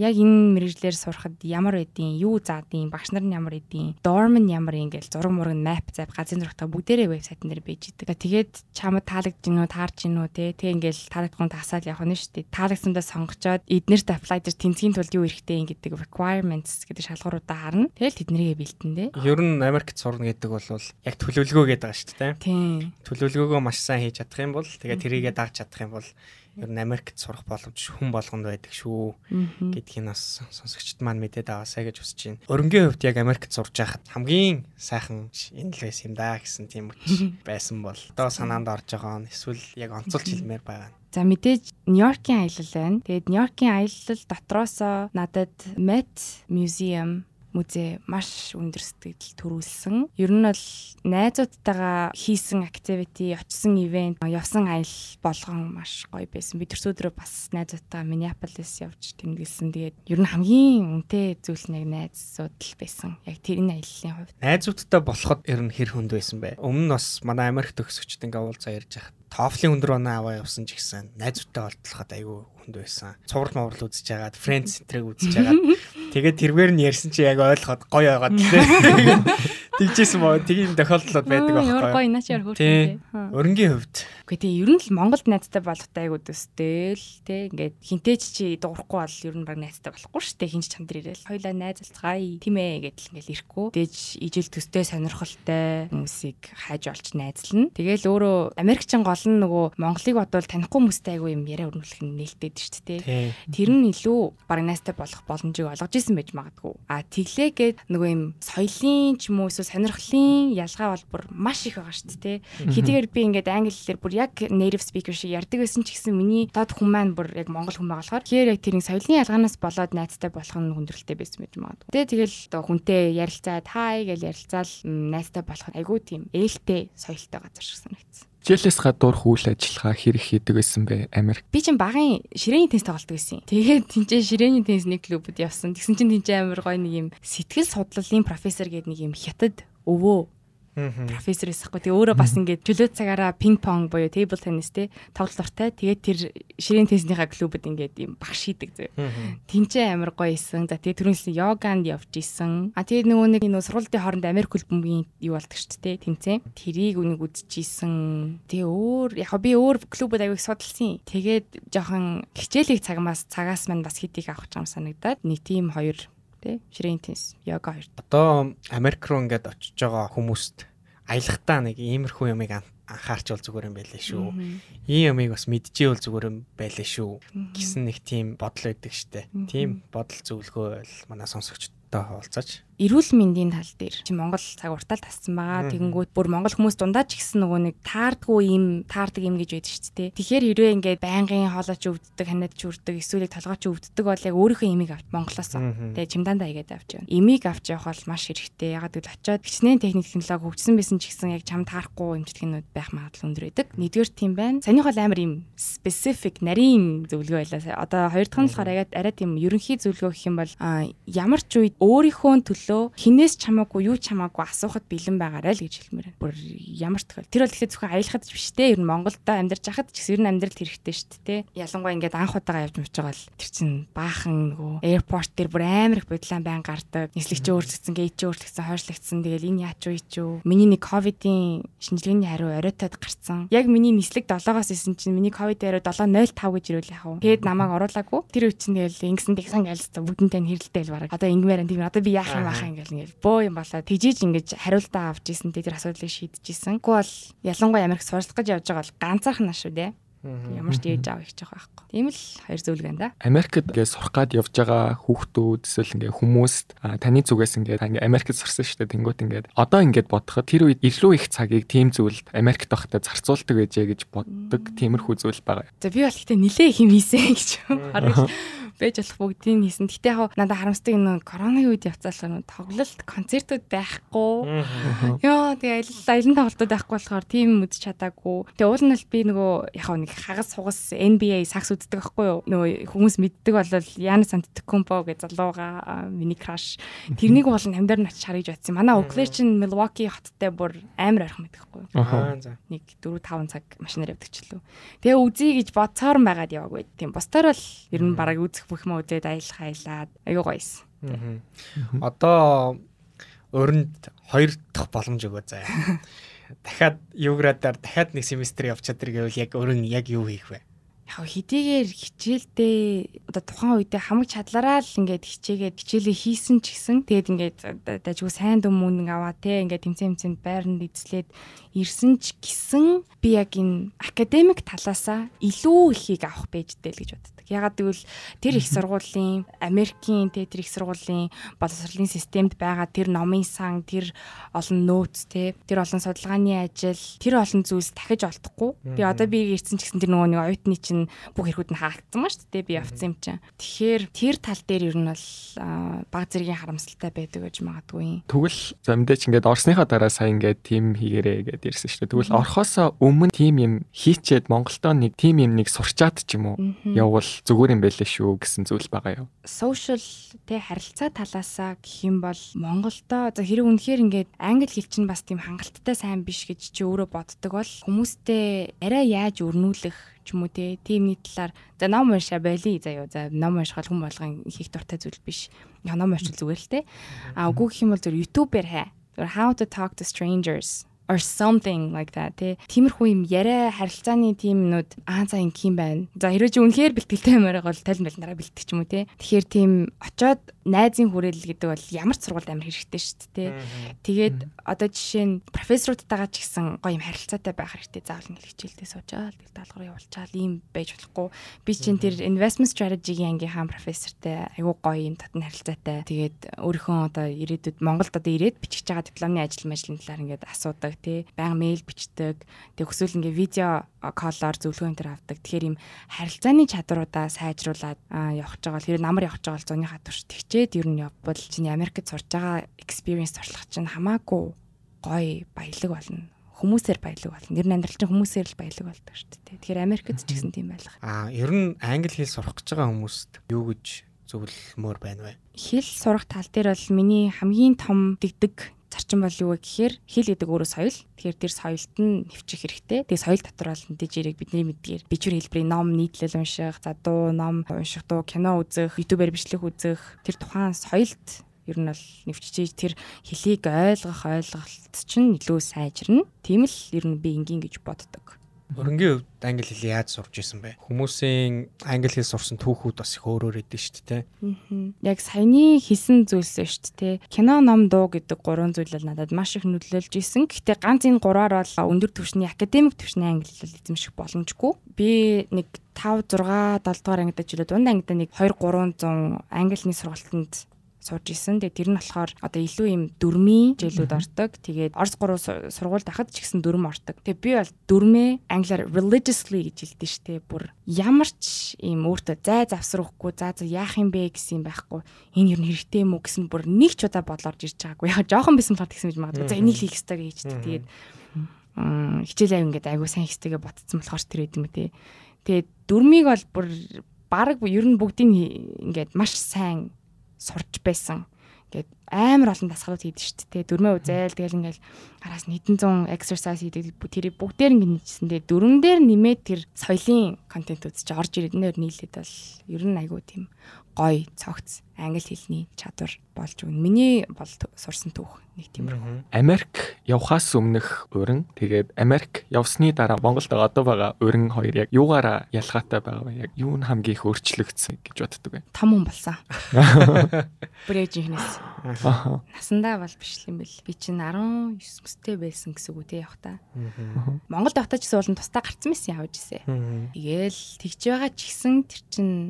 Яг энэ мэрэгчлэр сурахад ямар эдийн юу заадیں багш нар нь ямар эдийн дорм нь ямар ингээл зураг мураг map зав газрын зурагтай бүгдээрээ вебсайтн дээр байж идэг. Тэгээд чамд таалагдж гинөө, таарч гинөө те. Тэг ингээл таалагдсан тасаал явах нь шүү дээ. Таалагдсандаа сонгочоод эднэрт apply дээр тэнцгийн тулд юу хэрэгтэй юм гэдэг requirements гэдэг шалгууруудаа харна. Тэгэл тэднэрийгээ бэлтэн дээ. Ер нь Америкт сурна гэдэг бол яг төлөвлөгөө гэдэг байгаа шүү дээ. Тийм. Төлөвлөгөөгөө маш сайн хийж чадах юм бол тэгээ тэрийгэ дагж чадах юм бол ер нь Америкт сурах боломж хүн болгонд байдаг шүү гэдгийг бас сонсогчд маань мэдээд аваасаа гэж хүсэж байна. Өрнгийн хувьд яг Америкт сурж байхад хамгийн сайхан энэ л байсан юм да гэсэн тийм үч байсан бол одоо санаанд орж байгаа нь эсвэл яг онцолж хэлмээр байгаа. За мэдээж Нью-Йоркийн аялал байна. Тэгээд Нью-Йоркийн аялал дотроосоо надад Met Museum музей маш өндөр сэтгэл төрүүлсэн. Ер нь бол найзуудтайгаа хийсэн activity, очисон ивент, явсан аялал болгон маш гоё байсан. Би төрс өдрөө бас найзуудтайгаа Minneapolis явж тэмдэглэсэн. Тэгээд ер нь хамгийн үнэтэй зүйл нь яг найзууд л байсан. Яг тэр энэ аяллаа хувьд. Найзуудтай болоход ер нь хэр хүнд байсан бэ? Өмнө нь бас манай Америк төгсөгчд ингээ уулзаа ярьж байхад TOEFL-ийн өндөр оноо аваа явсан ч гэсэн найзуудтай болтлоход айгүй хүнд байсан. Цуврал моврал үзэж хагаад, Friends энтрийг үзэж хагаад тэгээд тэрвэр нь ярьсан чи яг ойлгоход гоё байгаад лээ. Тэгжсэн боо тийм тохиолдлууд байдаг байхгүй. гоё наач яар хөөрхөн. Өрнгийн хувьд Үгүй тийм ер нь л Монголд найзтай болохтай айгуу төстэй л тий ингээд хинтээч чи дуурахгүй бол ер нь баг найзтай болохгүй шүү дээ хинч чанд ирээл. Хоёлаа найз алцгаая тийм ээ гэдэл ингээл ирэхгүй. Дээж ижил төстэй сонирхолтой хүмүүсийг хайж олж найзлна. Тэгээл өөрөө Америкчин гол нь нөгөө Монголыг бодвол танихгүй хүмүүстэй айгуу юм яриа өрнүүлэх нь нээлттэй шүү дээ. Тэр нь илүү баг найзтай болох боломжийг олгож исэн байж магадгүй. А тэглээгээд нөгөө юм соёлын ч юм уу эсвэл сонирхлын ялгаа бол бүр маш их байгаа шүү дээ. Хэдийгээр би ингээд англи хэлээр бүр яг native speaker шиг ярьдаг байсан ч гэсэн миний дод хүн маань бүр яг монгол хүн байгаа болохоор тэгэхээр яг тэрийн соёлын ялгаанаас болоод найзтай болох нь хүндрэлтэй байсан байж магадгүй. Тэгээ тэгэл одоо хүнтэй ярилцаад хай гэж ярилцаал м, найзтай болох айгүй тийм ээлтэй соёлтой газар шиг санагдсан. Хичээлээс гадуур үйл ажиллагаа хэрэг хийдэг байсан бэ Америк? Би чинь багын ширээний теннис тоглолдог байсан. Тэгээд тэнцээ ширээний теннисний клубуд явсан. Тэгсэн чинь тэнцээ амар гоё нэг юм сэтгэл судлалын профессор гэдэг нэг юм хятад өвөө. Профессор эсэхгүй. Тэгээ өөрөө бас ингээд чөлөө цагаараа пинг понг буюу тейбл теннис те тоглолттой. Тэгээд тэр ширээний теннисийнхаа клубуд ингээд юм багш хийдэг зөө. Тинчээ амар гоё исэн. За тэгээ түрүүнээс йоганд явж исэн. А тэгээ нөгөө нэг нөө сургуулийн хооронд Америк клубын юу болдог шүү дээ. Тинцээ. Тэрийг үнийг үзчихсэн. Тэгээ өөр яг би өөр клубуд аяг судалсан. Тэгээд жоохон хичээлийг цагмаас цагаас мань бас хитийг авах юм санагдаад нэг тим хоёр тий ширээний теннис йога хоёр. Одоо Америк руу ингээд очиж байгаа хүмүүст аялахтаа нэг иймэрхүү юмыг ан- анхаарч бол зүгээр юм байлээ шүү. Ийм юмыг бас мэдчихээ бол зүгээр юм байлээ шүү гэсэн нэг тийм бодол байдаг штэ. Тийм бодол зөвлөгөө бол манай сонсогчдод хуваалцаач. Эрүүл мэндийн тал дээр чи Монгол цаг уртаал тассан байгаа. Тэгэнгүүт бүр Монгол хүмүүс дундаа ч гэсэн нөгөө нэг таардгүй юм таардаг юм гэж байдаг шүү дээ. Тэгэхээр хэрвээ ингээд байнгын хоолойч өвддөг, ханаад ч өвддөг, эсвэл толгойч өвддөг бол яг өөрийнхөө имийг авч Монголоос тэгээ чимдаандаа игээд авч явна. Имийг авч явах бол маш хэрэгтэй. Ягаад гэвэл очиод хичнээн техник технологи хөгжсөн байсан ч гэсэн яг чам таарахгүй эмчилгээнүүд байх магадлал өндөр байдаг. Нэгдүгээр тийм байна. Санийх бол амар юм specific нарийн зөвлөгөө байлаа. Одоо хоёр дахь нь болохоор яг арай тийм ерөнхий зөвлөгөө гэх юм бол ямар ч үед өөрийнхөө төлөө хинээс чамаагүй юу чамаагүй асуухад бэлэн байгаарай л гэж хэлмээр байна. Бүр ямар тохиол. Тэр бол ихтэй зөвхөн аялахад ч биш те. Ер нь Монголд амьдарч хахад ч гэсэн ер нь амьдралд хэрэгтэй шүү дээ те. Ялангуяа ингээд анх удаага явж мууч байгаа л тэр чин баахан нөгөө аirport дээр бүр амар их бодлоо байн гардаг. Нислэгч өөрчлөгдсөн, гейт өөрчлөгдсөн, хойшлогдсон. Тэгэл энэ яач вэ ч юу. Миний нэг ковидын шинжилгээний хариу оройтод гарцсан. Яг миний нислэг 7-оос исэн чинь миний ковид хариу 705 гэж ирүүл яхав. Тэгээд намайг оруулаагүй. Тэр үе чинь тэгэл ингэсэн тэгсэн гэлцсэн бүгдэнтэй нь хэрэлдээл бараг. Одоо ингэмээр энэ тийм одоо би яах юм баах юм ингээл ингээл бөө юм болоо. Тижиж ингэж хариултаа авч исэн тэр асуудлыг шийдэжсэн. Гэхдээ бол ялангуяа Америк суралцах гэж явж байгаа бол ганцаарх нь шүү дээ. Ямар ч ээж аав их жоох байхгүй. Тийм л хоёр зөвлөгөө энэ да. Америкт ингээд сурах гад явж байгаа хүүхдүүд эсвэл ингээд хүмүүст таны зүгээс ингээд ингээд Америкт сурсан шүү дээ. Тэнгүүт ингээд одоо ингээд бодоход тэр үед илүү их цагийг тийм зүйлд Америкт байхдаа зарцуулдаг гэжээ гэж боддог тиймэрхүү зүйл байгаа. За би бол ихтэй нилээ их юм хийсэн гэж харагд байж болох бүгдийг хийсэн. Гэтэ яг надад харамсдаг энэ короны үед явцаалаа тоглолт концертууд байхгүй. Яа тэгээ аялал аялын тоглолтууд байхгүй болохоор тийм үдч чадаагүй. Тэгээ уул нь би нөгөө яг нэг хагас сугас NBA сакс үздэг байхгүй юу? Нөгөө хүмүүс мэддэг болол Янис Антетокумпо гэж залууга миний краш. Тэрнийг бол намдаар нь очиж харж батсан. Манай Оклер чин Milwaukee хоттой бүр амар ойрхон юу? Аа за. нэг 4 5 цаг машинаар явдаг ч лөө. Тэгээ үзье гэж бодсоор байгаад яваагүй. Тийм босдоор бол ер нь бараг үзэх бүх юм үзээд аялах аялаад аюу гоёс. Одоо өрөнд хоёр дахь боломж өгөө заяа. Дахиад юуградаар дахиад нэг семестр явж чадэр гэвэл яг өрн яг юу хийх вэ? Яг хэдийгээр хичээлдээ одоо тухайн үедээ хамаг чадлаараа л ингээд хичээгээд хичээлээ хийсэн ч гэсэн тэгээд ингээд дажгүй сайн дүм мөн аваа те ингээд тэмцээн тэмцээнд байранд эзлээд ирсэн ч гэсэн би яг энэ академик талаасаа илүү ихийг авах байжтэй л гэж боддог. Ягаад гэвэл тэр их сургуулийн Америкийн те тэр их сургуулийн боловсролын системд байгаа тэр номын сан тэр олон нөөц те тэр олон судалгааны ажил тэр олон зүйлс дахиж олдохгүй. Би одоо би ирсэн ч гэсэн тэр нөгөө нэг оюутны чинь бүх хэрэгүүд нь хаагдсан ба шүү дээ би явцсан юм чинь. Тэгэхээр тэр тал дээр ер нь бол баг зэргийн харамсалтай байдаг гэж магадгүй. Тэгвэл за мэдээч ингээд орсныхаа дараа сая ингээд тим хийгэрээ гэдээ ирсэн шүү дээ. Тэгвэл орхосоо өмнө тим юм хийчээд Монголдоо нэг тим юм нэг сурчаад ч юм уу явбал зүгээр юм байлээ шүү гэсэн зүйл байгаа юу? social тэ харилцаа талаасаа гэх юм бол Монголдо за хэрэг үнэхээр ингээд англи хэл чинь бас тийм хангалттай сайн биш гэж чи өөрөө боддог бол хүмүүстэй арай яаж өрнүүлэх ч юм уу те тиймний талаар за ном уншаа байли заяо за ном уншихал хүн болгон хийх дуртай зүйл биш. Ном уншил зүгээр л те. А үгүй гэх юм бол зөв YouTube-ээр хаа. Зөв how to talk to strangers or something like that тий. Тиймэрхүү юм яриа харилцааны тийм нүд аа за инх юм байна. За хэрвээ чи үнэхээр бэлтгэлтэй юмараа бол талин балнараа бэлтгэж ч юм уу тий. Тэгэхээр тийм очоод найзын хүрээлэл гэдэг бол ямар ч сургуульд амар хэрэгтэй шүү дээ. Тэгээд одоо жишээ нь профессорудтайгаа ч гэсэн гоё юм харилцаатай байх хэрэгтэй. Заавал нэг хичээлдээ суучаал тэгэл даалгавар явуулчаал ийм байж болохгүй. Би чинь тэр investment strategy-гийн ангийнхаа профессортай айгүй гоё юм татны харилцаатай. Тэгээд өөрийнхөө одоо ирээдүйд Монголд одоо ирээд бичих байгаа дипломны ажил мэжлийн талаар ингээд асуудаг тий. Баян мэйл бичдэг. Тэг өсвөл ингээ видео коллоор зөвлөгөө энэ төр авдаг. Тэгэхээр им харилцааны чадваруудаа сайжруулад явах байгаа хэрэг намар явах байгаа бол зуныхаа турш тэгчээд ер нь явбал чиний Америкт сурж байгаа experience туршлага чинь хамаагүй гоё баялаг болно хүмүүсээр баялаг болно. Нэр нь амьдрал чинь хүмүүсээр л баялаг болдог шүү дээ. Тэгэхээр Америкт ч гэсэн тийм байлга. Аа, ер нь англи хэл сурах гэж байгаа хүмүүст юу гэж зөвлөмөр байна вэ? Хэл сурах тал дээр бол миний хамгийн том дэгдэг зарчим бол юу вэ гэхээр хэл гэдэг өөрөө соёл. Тэгэхээр тэр соёлт нь нэвчих хэрэгтэй. Тэгээ соёл дотор бол мэдээж яриг бидний мэдгээр бичвэр хэлбэрийн ном нийтлэл унших, за дуу, ном унших, дуу, кино үзэх, YouTube-аар бичлэг үзэх тэр тухайн соёлт ер нь бол нэвччихэж тэр хэлийг ойлгох ойлголт чинь илүү сайжирна. Тийм л ер нь би энгийн гэж боддог. Өрнгийн хувьд англи хэл яаж сурч исэн бэ? Хүмүүсийн англи хэл сурсан түүхүүд бас их өөр өөр эдэн шүү дээ. Аа. Яг саяны хийсэн зүйлсээ шүү дээ. Кино, ном, дуу гэдэг гурван зүйл бол надад маш их нөлөөлж исэн. Гэхдээ ганц энэ гураар бол өндөр түвшний академик түвшний англи хэл эзэмших боломжгүй. Би нэг 5 6 7 дугаар ангид ажиллаад дунд ангид нэг 2 300 англи хэлний сургалтанд сууж исэн. Тэгээ тэр нь болохоор одоо илүү юм дөрмийн хичээлүүд ордог. Тэгээд Орос гурав сургуульд ахад ч гэсэн дөрм ордог. Тэгээ би бол дөрмөө англиар religiously гэж хэлдэг штэ. Бүр ямар ч юм өөртөө зай завсрахгүй заа за яах юм бэ гэсэн юм байхгүй. Энэ юу хэрэгтэй юм уу гэсэн бүр нэг ч удаа бодлоор ирж байгаагүй. Яг жоохон бисэн болохоор тэгсэн гэж магадгүй. За энийг хийх ёстой гэж хэлдэг. Тэгээд хичээл аяг ингээд айгуу сайн хийстэйгээ ботцсон болохоор тэр юм те. Тэгээд дөрмийг бол бүр баг ер нь бүгдийг ингээд маш сайн сурч байсан. Ингээд амар олон дасгалууд хийдэж штт те дөрмөө үзэл тэгэл ингээл араас нь хэдэн зуун exercise хийдэг тэрийг бүгдээр ингэ нийцсэн те дөрөн дээр нэмээд тэр соёлын контентууд ч орж ирээд нэр нийлээд бол ер нь айгүй тийм гоё цогц англи хэлний чадвар болж өгнө. Миний бол сурсан түүх нэг тиймэрхүү. Америк явхаас өмнөх уран тэгээд Америк явсны дараа Монголд одоо байгаа уран хоёр яг юугаараа ялгаатай байгаа вэ? Яг юу нь хамгийн их өөрчлөгдсөн гэж боддөг вэ? Том хүн болсон. Брэжинээс. Насандаа бол биш юм бэл. Би чинь 19 өстэй байсан гэсэн үг үү те явах та. Монголд явах та ч гэсэн болон тусдаа гарцсан байсан явж ирсэн. Тэгээл тэгж байгаа ч гэсэн тэр чинь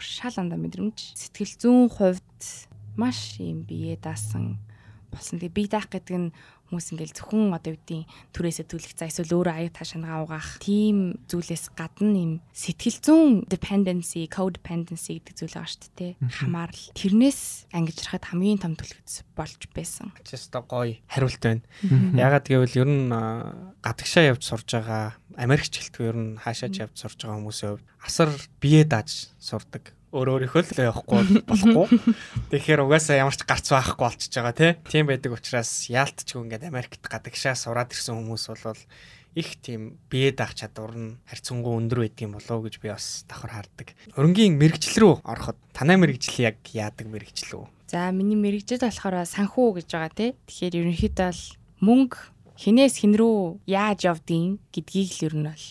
шал андаа мэдрэмж сэтгэл зүүн хувьд маш юм бие даасан болсон. Тэгээ бие даах гэдэг нь хүмүүс ингээл зөвхөн одоо үдийн түрээсээ төлөх за эсвэл өөрөө аяг ташаангаа угаах тийм зүйлээс гадна юм сэтгэл зүүн dependency, codependency гэдэг зүйл байгаа шүү дээ. Хамаарал. Тэрнээс ангижрахад хамгийн том төлөвлөс болж байсан. Чиста гоё хариулт байна. Ягаад гэвэл ер нь гадагшаа явж сурж байгаа Америкч гэлтгүй ер нь хаашаач явж сурж байгаа хүмүүсийн хувьд асар бие дааж сурдаг өөр өөрийнхөө л явахгүй болохгүй. Тэгэхээр угаасаа ямар ч гарц байхгүй болчихж байгаа тийм байдаг учраас яалтчгүй ингээд Америкт гадагшаа сураад ирсэн хүмүүс бол их тийм бие даах чадвар нь харьцангуй өндөр байдгийн болов гэж би бас давхар харддаг. Өрнгийн мэрэгжил рүү ороход танай мэрэгжил яг яадаг мэрэгжил үү? За миний мэрэгжил болохоор санхүү гэж байгаа тий. Тэгэхээр ерөнхийдөө л мөнгө хинээс хин рүү яаж явдгийг гэдгийг л ер нь бол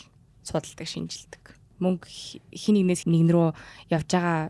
судалдаг шинжилдэг мөнгө хин нэгнээс нэгн рүү явж байгаа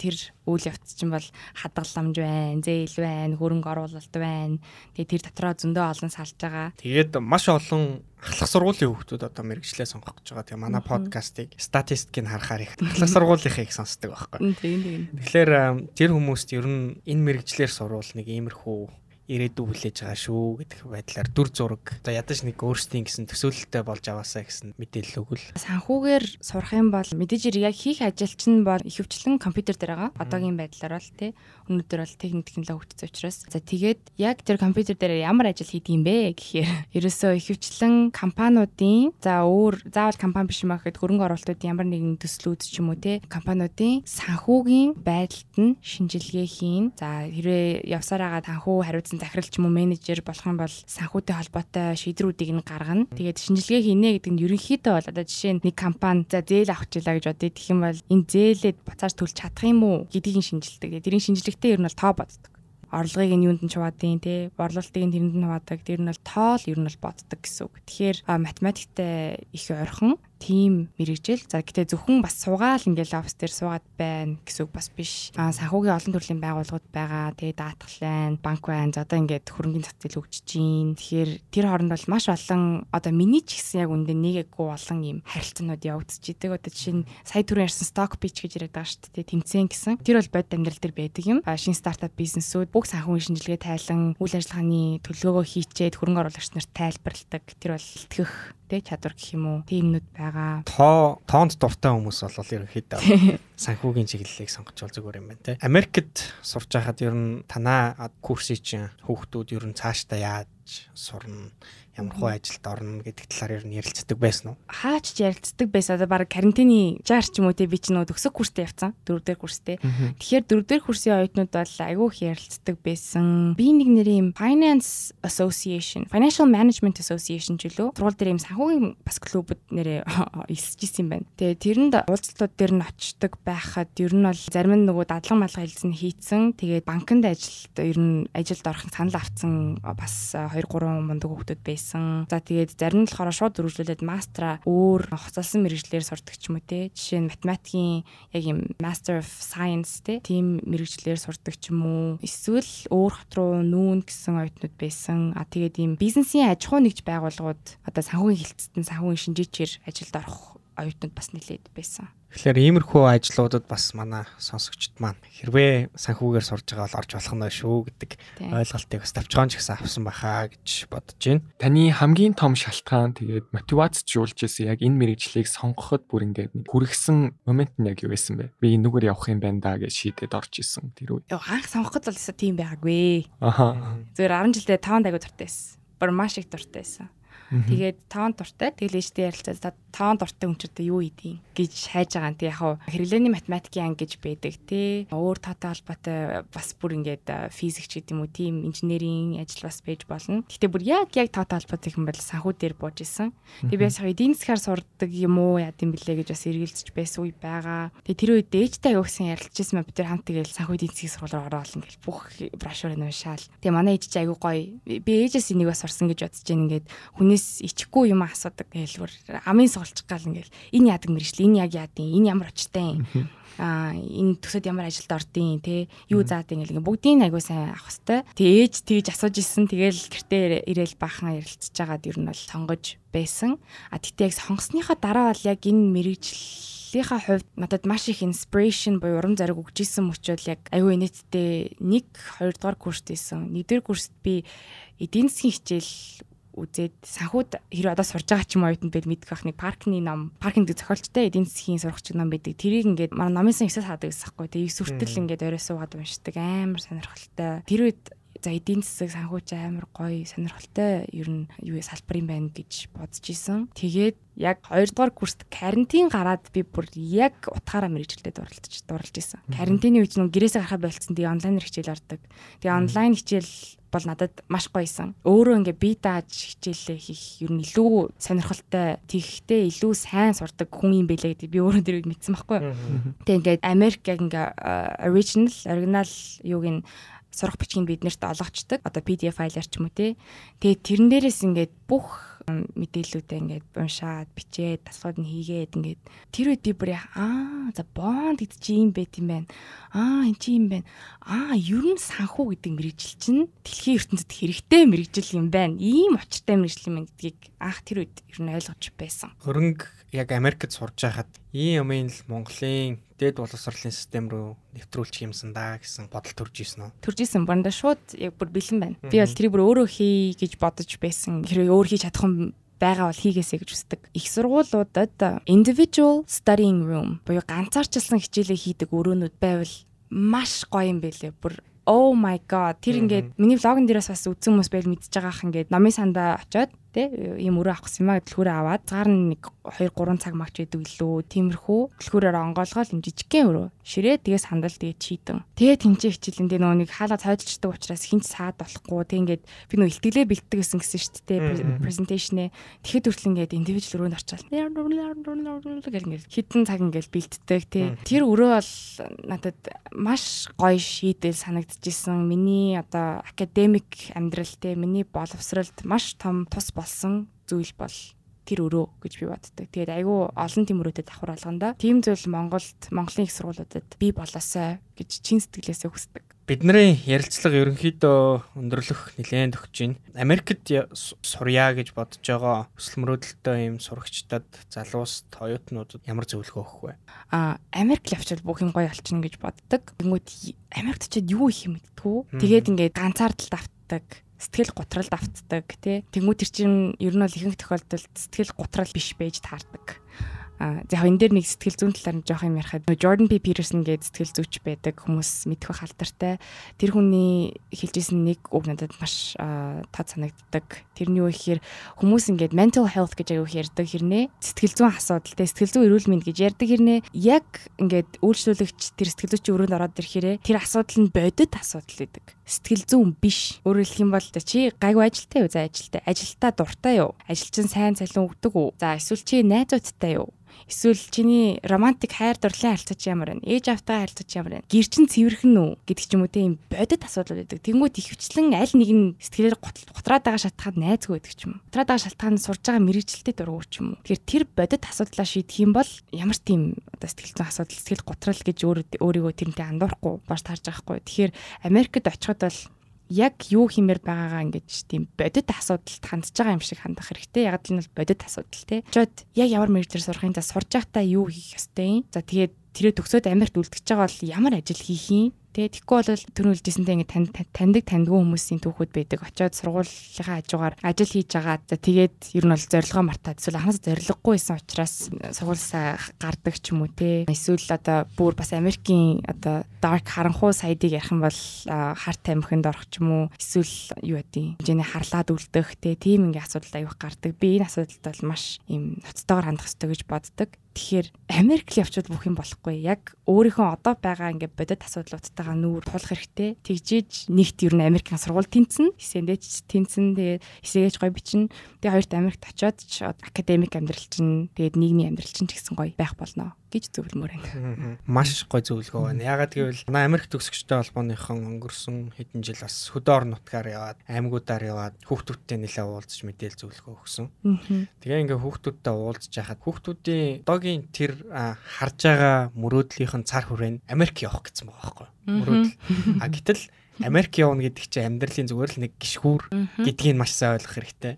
тэр үйл явц чинь бол хадгаламж байна, зээл байна, хөрөнгө оруулалт байна. Тэгээ тэр дотроо зөндөө олон салж байгаа. Тэгээд маш олон ахлах сургуулийн хүүхдүүд одоо мэрэгчлээ сонгох гэж байгаа. Тэгээ манай подкастыг статистикийг харахаар их ахлах сургуулийнхыг сонсдог байхгүй. Тийм тийм. Тэгэхээр тэр хүмүүст ер нь энэ мэрэгчлэр сурвал нэг иймэрхүү ирээдүй хүлээж байгаа шүү гэдэг байдлаар дүр зураг. Одоо ядаж нэг өөрсдийн гэсэн төсөөлөлтэй болж аваасаа гэсэн мэдээлэл өгвөл. Санхүүгээр сурах юм бол мэдээж яг хийх ажил чинь бол ихэвчлэн компьютер дээр байгаа. Одоогийн байдлаар бол тий өнөөдөр бол техник технологи хөгжсөн учраас за тэгээд яг тэр компьютер дээр ямар ажил хийдэг юм бэ гэхээр ерөөсөө ихэвчлэн компаниудын за өөр заавал компани биш юм аа гэхэд хөрөнгө оруулалтууд ямар нэгэн төслүүд ч юм уу тий компаниудын санхүүгийн байдалд нь шинжилгээ хийн. За хэрвээ явсаар байгаа санхүү хариуц байсан захирал ч юм уу менежер болох юм бол санхүүтэй холбоотой шийдрүүдийг нь гаргана. Тэгээд шинжилгээ хийнэ гэдэг нь ерөнхийдөө бол одоо жишээ нь нэг компани за зээл авчихлаа гэж бодъё. Тэгэх юм бол энэ зээлээд буцааж төлж чадах юм уу гэдгийг нь шинжилдэг. Тэрийн шинжилгээтэй ер нь бол тоо боддог орлогыг нь юунд нь чуваадیں۔ Тэ борлуулалтыг нь тэрэнд нь хуваадаг. Тэр нь бол тоол ер нь бол боддог гэсэн үг. Тэгэхээр математиктэй их ойрхон тийм мэрэгжил. За гэтээ зөвхөн бас суугаал ингээл офс дээр суугаад байна гэсэн үг бас биш. Аа санхүүгийн олон төрлийн байгууллагууд байгаа. Тэгээ даатгалын, банк байна. За одоо ингээд хөрөнгөний цацил өгч чинь. Тэгэхээр тэр хооронд бол маш олон одоо миний ч гэсэн яг үндэ нэгээггүй олон юм харилцаанууд явагдаж идэг. Одоо жишээ нь сая түрүү ярьсан stock pitch гэж яриад байгаа шүү дээ. Тэмцээн гэсэн. Тэр бол бодит амьдрал дээр байдаг юм. Шинэ стартап бизнесүүд бүх санхүүгийн шинжилгээ тайлан үйл ажиллагааны төлөвлөгөө хийчээд хөрөнгө оруулагч нарт тайлбарладаг. Тэр бол итгэх тэ чадвар гэх юм уу тиймнүүд байгаа. Тоо тоонд дуртай хүмүүс бол ерөнхийдөө санхүүгийн чиглэлийг сонгочвол зүгээр юм байна те. Америкт сурч байхад ер нь танаа курсыг чинь хүүхдүүд ер нь цаашдаа яаж сурна ямар хуу ажилд орно гэдэг талаар ер нь ярилцдаг байсан уу? Хаач ярилцдаг байсан. Одоо баг карантины 60 ч юм уу те би ч нөө төгсөх курстэй явцсан. Дөрөв дээр курстэй. Тэгэхээр дөрөв дээр курсын оюутнууд бол айгүй их ярилцдаг байсан. Би нэг нэрийн Finance Association, Financial Management Association ч үлээ. Сургууль дээр юм санхүүгийн бас клубуд нэрээ элсэж исэн юм байна. Тэгээ тэрэнд уулзалтууд дээр нь очдог байхад ер нь бол зарим нь нөгөө дадлан малгай хэлсэн хийцэн. Тэгээд банкнд ажилд ер нь ажилд орох санал авцсан бас 2 3 мундаг хүмүүс байсан байсан. За тэгээд зарим нь болохоор шууд дөрвөлжүүлээд мастера өөр хоцолсон мэрэгжлэр сурдаг ч юм уу те. Жишээ нь математикийн яг юм Master of Science те. Тим мэрэгжлэр сурдаг ч юм уу. Эсвэл өөр хот руу нүүн гэсэн оюутнууд байсан. А тэгээд ийм бизнесийн аж ахуй нэгж байгууллагууд одоо санхүүгийн хилцэлтэн санхүүгийн шинжээчээр ажилд орох оюутнууд бас нэлээд байсан. Тэгэхээр иймэрхүү ажлуудад бас манай сонсогчд маань хэрвээ санхүүгээр сурж байгаа бол орж болох нь шүү гэдэг ойлголтыг бас тавчгаан ч гэсэн авсан байхаа гэж бодож байна. Таны хамгийн том шалтгаан тэгээд мотивацжуулж ирсэн яг энэ мэрэгжлийг сонгоход бүр ингээд хүргэсэн момент нь яг юу байсан бэ? Би энэ нүгээр явах юм байна да гэж шийдээд орж исэн тэр үе. Йоо анх сонгоход бол өсө тийм байгаагүй. Аха. Зүгээр 10 жилдээ 5 дайгуу дуртай байсан. Бор маш их дуртай байсан. Тэгээд 5 дуртай. Тэгэл ээжтэй ярилцаад 5 дуртай одоо юу ийдیں гэж хайж байгаа. Тэг яг хэрэглээний математикийн анги гэж байдаг тий. Өөр таатай холбоотой бас бүр ингээд физик ч гэдэг юм уу тийм инженерийн ажил бас байж болно. Гэтэ бүр яг яг таатай холбоотой юм бол санхүү дээр бууж исэн. Тэг би ясаа эдийн засгаар сурдаг юм уу яа гэм блэ гэж бас эргэлзэж байсан үе байгаа. Тэг тэр үед ээжтэй аяугсан ярилцчихсан мэ бид тэр хамт тэгэл санхүү эдийн засгийн сургууль руу ороод ингээл бүх брошюрыг уншаал. Тэг манай ээж чи аягүй гоё. Би ээжээс энийг бас сурсан гэж бодож байна ингээд хүнээс эс ичихгүй юм асуудаг гэлвэр амын суулчих гал ингээл энэ яадаг мэрэгжил энэ яг яадын энэ ямар очтой юм? А энэ төсөд ямар ажилд ордын те юу заад ингээл ингээ бүгдийн айгуу сайн авах хэвээр те ээж тэгж асууж исэн тэгэл гэртээ ирээл бахан ярилцж байгаад ер нь бол сонгож байсан. А тэгтээ яг сонгосныхоо дараа бол яг энэ мэрэгжил ажлынхаа хувьд надад маш их inspiration буюу урам зориг өгч исэн мөчөөл яг аюу инэттэй 1 2 дугаар курст исэн. 1 дугаар курст би эдийн засгийн хичээл үзээд санхүүд хэрэг одоо сурж байгаа ч юм оюутан бэл мэдэх байх нэг паркны ном паркинг зохиолчтой эдийн засгийн сурагч ном байдаг. Тэрийг ингээд манай номын сан 9 хаадаг гэсэн байхгүй. Тэгээ сүртэл ингээд орой суугаад уншдаг. Амар сонирхолтой. Тэр үед за эдийн засаг санхүүч амар гоё сонирхолтой. Ер нь юу салбар юм байна гэж бодож исэн. Тэгээд яг 2 дугаар курст карантин гараад би бүр яг утгаараа мэрэгчлээд дурлаж дурлаж исэн. Карантины үед нэг гэрээсээ гарахад болцсон. Тэгээ онлайнаар хичээл ордог. Тэгээ онлайн хичээл бол надад маш гоёсэн. Өөрөө ингээ би дааж хичээлээ хийх ер нь илүү сонирхолтой, тэгхтэй илүү сайн сурдаг хүн юм бэлээ гэдэг би өөрөө тэр үед мэдсэн байхгүй юу. Тэг ингээд Америк яг ингээ original, оригинал юуг нь сурах бичгийг биднэрт олгочдөг. Одоо PDF файлаар ч юм уу те. Тэгээ тэрэн дээрээс ингээд бүх мэдээллүүдээ ингээд уншаад бичээд дасгууд нь хийгээд ингээд тэр үед би бүр аа за бонд гэдэг чи юм байт юм байна. Аа эн чи юм байна. Аа ер нь санхүү гэдэг мэрэгжил чинь дэлхийн ертөнцид хэрэгтэй мэрэгжил юм байна. Ийм очиртай мэрэгжил юм гэдгийг анх тэр үед ер нь ойлгож байсан. Хөрөнгө яг Америкт сурж байхад ийм юмын л Монголын дээд боловсролын систем рүү нэвтрүүлчих юмсан да гэсэн бодол төрж исэн үү? Төрж исэн. Банда шууд яг бүр бэлэн байна. Би бол тэрийг бүр өөрөө хий гэж бодож байсан. Хэрэг өөр хийж чадах юм байгаа бол хийгээсэй гэж үздэг. Их сургуулиудад individual studying room буюу ганцаарчлсан хичээлээ хийдэг өрөөнүүд байвал маш гоё юм бэлээ. Бүр Oh my god тэр ингээд миний влогон дээрээс бас үзсэн хүмүүс байл мэдчихэж байгаа ах ингээд номын сандаа очиод те ийм өрөө авах юм аа дэлгүүрээ аваад цагаар нэг 2 3 цаг магч идэв илүү тиймэрхүү. Дэлгүүрээр онгоолгоод юм жижигхэн өрөө ширээ тгээс хандал тэгээ чийдэн. Тэгээ тэнцээ хичээлэн дээ нөгөө нэг хаалга цайдчдаг учраас хинч саад болохгүй. Тэг ингээд би нөгөө илтгэлээ бэлтдэг гэсэн гэсэн шүү дээ презентацийнэ тэгэхэд хүртэл ингээд индивидуал өрөөнд орчаал. Гэл ингээд хитэн цаг ингээд бэлтдэг тий тэр өрөө бол надад маш гоё шийдэл санагдчихсэн. Миний одоо академик амьдрал те миний боловсралд маш том тус болсон зүйл бол тэр өрөө гэж би боддог. Тэгээд айгүй олон тийм өрөөтэй давхар болгондоо тийм зүйл Монголд Монголын их сургуулиудад бий болоосай гэж чин сэтгэлээсээ хүсдэг. Бидний ярилцлага ерөнхийдөө өндөрлөх нэлээд өгч байна. Америкт сурья гэж бодож байгаа өсөл мөрөөдөлтөй юм сурагчдад залуус оюутнуудад ямар зөвлөгөө өгөх вэ? Аа, Америк явчвал бүх юм гоё болчихно гэж боддог. Тэнгүүд Америкт ч юу их юм мэдтгүү. Тэгээд ингээд ганцаардал давтдаг сэтгэл гутралд автдаг тий. Тэнгүү тэр чинь ер нь бол ихэнх тохиолдолд сэтгэл гутрал биш байж таардаг. Яг энэ дээр нэг сэтгэл зүйн талаар нь жоох юм ярихад Jordan P Peterson гэдэг сэтгэл зүйч байдаг хүмүүс мэдэх байх алдартай. Тэр хүний хэлжсэн нэг үг надад маш тод санагддаг. Тэрний юу гэхээр хүмүүс ингээд mental health гэж аяг ярьдаг хэрнээ сэтгэл зүйн асуудал те сэтгэл зүйн эрүүл мэнд гэж ярьдаг хэрнээ яг ингээд үйлчлүүлэгч тэр сэтгэл зүйчийн өрөөнд ороод ирэхээрээ тэр асуудал нь бодит асуудал гэдэг сэтгэл зүйн биш. Өөрөөр хэлэх юм бол чи гайгүй ажилтай юу? За ажилтай. Ажилтаа дуртай юу? Ажилчин сайн цалин өгдөг үү? За эсвэл чи найзуудтай юу? Эсвэл чиний романтик хайр дурлалын харилцаач ямар байна? Ээж автаа харилцаач ямар байна? Гэр чин цэвэрхэн үү гэдэг ч юм уу тийм бодит асуудал байдаг. Тэнгүүд ихвчлэн аль нэг нь сэтгэлээр готраад байгаа шалтгаан найзгүй байдаг ч юм уу. Готраад байгаа шалтгаан сурж байгаа мэрэгчлэлтэй дургуй ч юм уу. Тэгэхээр тэр бодит асуудлаа шийдэх юм бол ямар тийм одоо сэтгэл зүйн асуудал, сэтгэл готрал гэж өөрийгөө тэрнтэй андуурахгүй баш таарж байгаа хгүй. Тэгэхээр Америкт очиход бол яг юу хэмээр байгаагаа ингэж тийм бодит асуудалд хандж байгаа юм шиг хандах хэрэгтэй. Яг л нь бол бодит асуудал тий. Чод яг ямар мэрэгчлэр сурахын за сурж байхдаа юу хийх ёстой юм. За тэгээд тэрээ төгсөөд Америкт үлдчихэж байгаа бол ямар ажил хийх юм Тэ тэгэхгүй бол түрүү хэлжсэнтэй ингээд танд таньдаг таньдгүй хүмүүсийн түүхүүд байдаг. Очоод сургуулийнхаа хажуугаар ажил хийж байгаа. За тэгээд ер нь бол зорилгоо мартаад эсвэл анхаас зорилгогүй байсан учраас сургуулиасаа гардаг ч юм уу те. Эсвэл одоо бүр бас Америкийн одоо dark харанхуй сайдыг ярих юм бол харт тамхинд орох ч юм уу. Эсвэл юу гэдэг хэмжээний харлаад үлдэх те. Тийм ингээд асуудал аюух гардаг. Би энэ асуудалд бол маш юм ноцтойгоор хандах хэрэгтэй гэж боддог. Тэгэхээр Америк явчвал бүх юм болохгүй. Яг өөрийнхөө одоо байгаа ингээд бодит асуудлуудтайгаа нүүр тулах хэрэгтэй. Тэгжиж нэгт ер нь Америкийн сургууль тэнцэн, хэсэндээч тэнцэн тэгээ хэсэгээж гоё бичнэ. Тэгээ хоёрт Америкт очиод академик амьдрал чинь тэгээд нийгмийн амьдрал чинь ч гэсэн гоё байх болно гэж зөвлөмөр байна. Маш гой зөвлөгөө байна. Ягаад гэвэл манай Америк төгсөгчтэй холбооныхон өнгөрсөн хэдэн жил бас хөдөө орон нутгаар яваад, аймагуудаар яваад хүүхдүүдтэй нэлээд уулзаж мэдээл зөвлөгөө өгсөн. Тэгээ ингээ хүүхдүүдтэй уулзаж яхад хүүхдүүдийн одоогийн тэр харж байгаа мөрөөдлийнх нь цар хүрээнд Америк явах гэсэн байгаа байхгүй. Мөрөөдөл. А гэтэл Америк явна гэдэг чинь амьдралын зүгээр л нэг гიშгүүр гэдгийг маш сайн ойлгох хэрэгтэй.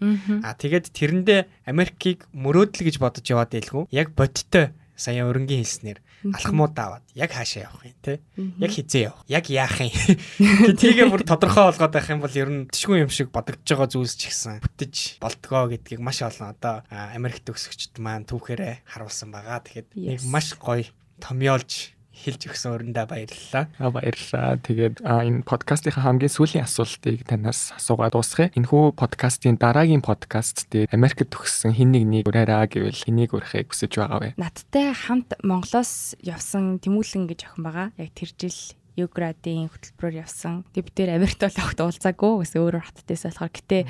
А тэгээд тэрэндээ Америкийг мөрөөдөл гэж бодож яваад байлгүй. Яг бодиттой сая өрнгийн хэлснээр алхмууд аваад яг хаашаа явах юм те яг хизээ явах яг яах юм? Гэдгийг бүр тодорхой болгоод байх юм бол ер нь тишгүй юм шиг бодогдож байгаа зүйлс ч ихсэн. Бүтэж болдгоо гэдгийг маш олон одоо Америкт өсөгчд маань түүхээрээ харуулсан байгаа. Тэгэхэд нэг маш гоё томьёолж хэлж өгсөн өрөндөө баярлалаа. Аа баярлалаа. Тэгээд энэ подкастын хамгийн сүүлийн асуултыг танаас асуугаад дуусгая. Энэхүү подкастын дараагийн подкаст дээр Америкт төгссөн хин нэг нэг ураараа гэвэл энийг урахыг хүсэж байгаа вэ? Надтай хамт Монголоос явсан Тэмүүлэн гэж охин байгаа. Яг тэр жил Юградын хөтөлбөрөөр явсан. Тэг бид дээр Америкт бол огт уулзаагүй. Гэсэн өөрөөр хаттайс болохоор гэтээ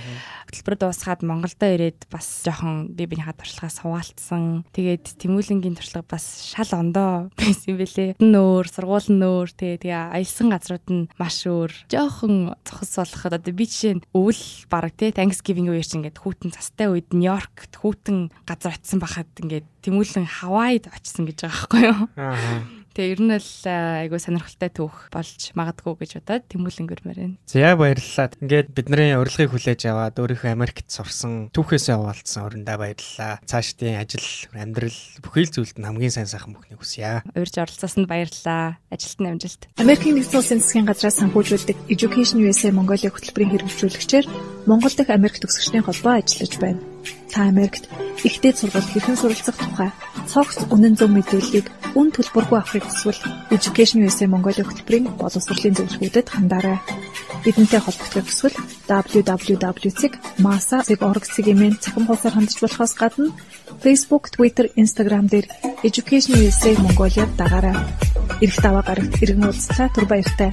хөтөлбөр дуусгаад Монголдо ирээд бас жоохон би бинийхээ туршлагаа суваалцсан. Тэгээд Тэмүүлэнгийн туршлага бас шал ондоо байсан юм бэлээ. Нөөр, сургууль нөөр тэгээ тэгээ аялсан газрууд нь маш өөр. Жоохон цохос болоход одоо би жишээ нь өвөл баг те Thanksgiving үеэр чинь ингээд хүүтэн цастай үед Нью-Йоркт хүүтэн газар очисон байхад ингээд Тэмүүлэн Хавайд очисон гэж байгаа байхгүй юу? Аа Тэгээ ер нь л айгуу сонирхолтой түүх болж магадгүй гэж бодоод тэмүүлэнгэр мэрэн. За баярлалаа. Ингээд бидний урилгыг хүлээж аваад өөрийнхөө Америкт сурсан түүхээсээ хуваалцсан өрөндөө баярлалаа. Цаашдын ажил, амьдрал бүхий л зүйлд нь хамгийн сайн сайхан бүхнийг хүсье. Урьж оролцоосонд баярлалаа. Ажилтны амжилт. Америкийн нэгдсэн улсын засгийн газраас санхүүжүүлдэг Education USA Mongolia хөтөлбөрийн хэрэгжүүлэгчээр Монгол дахь Америк төгсөгчдийн холбоо ажиллаж байна. Та Америкт ихтэй сургалт хэрхэн суралцах тухай цогц үнэн зөв мэдээллийг үн төлбөргүй авахыг хүсвэл Education USA Mongolia хөтөлбөрийн боловсролын зөвлөгөөдөд хандаарай. Бидэнтэй холбогдох хүсвэл www.masa.org-ийн цахим хуудасаар хандж болохоос гадна Facebook, Twitter, Instagram дээр Education USA Mongolia дагаарай. Ирэх даваа гарагт иргэн уулзлаа түр баяртай.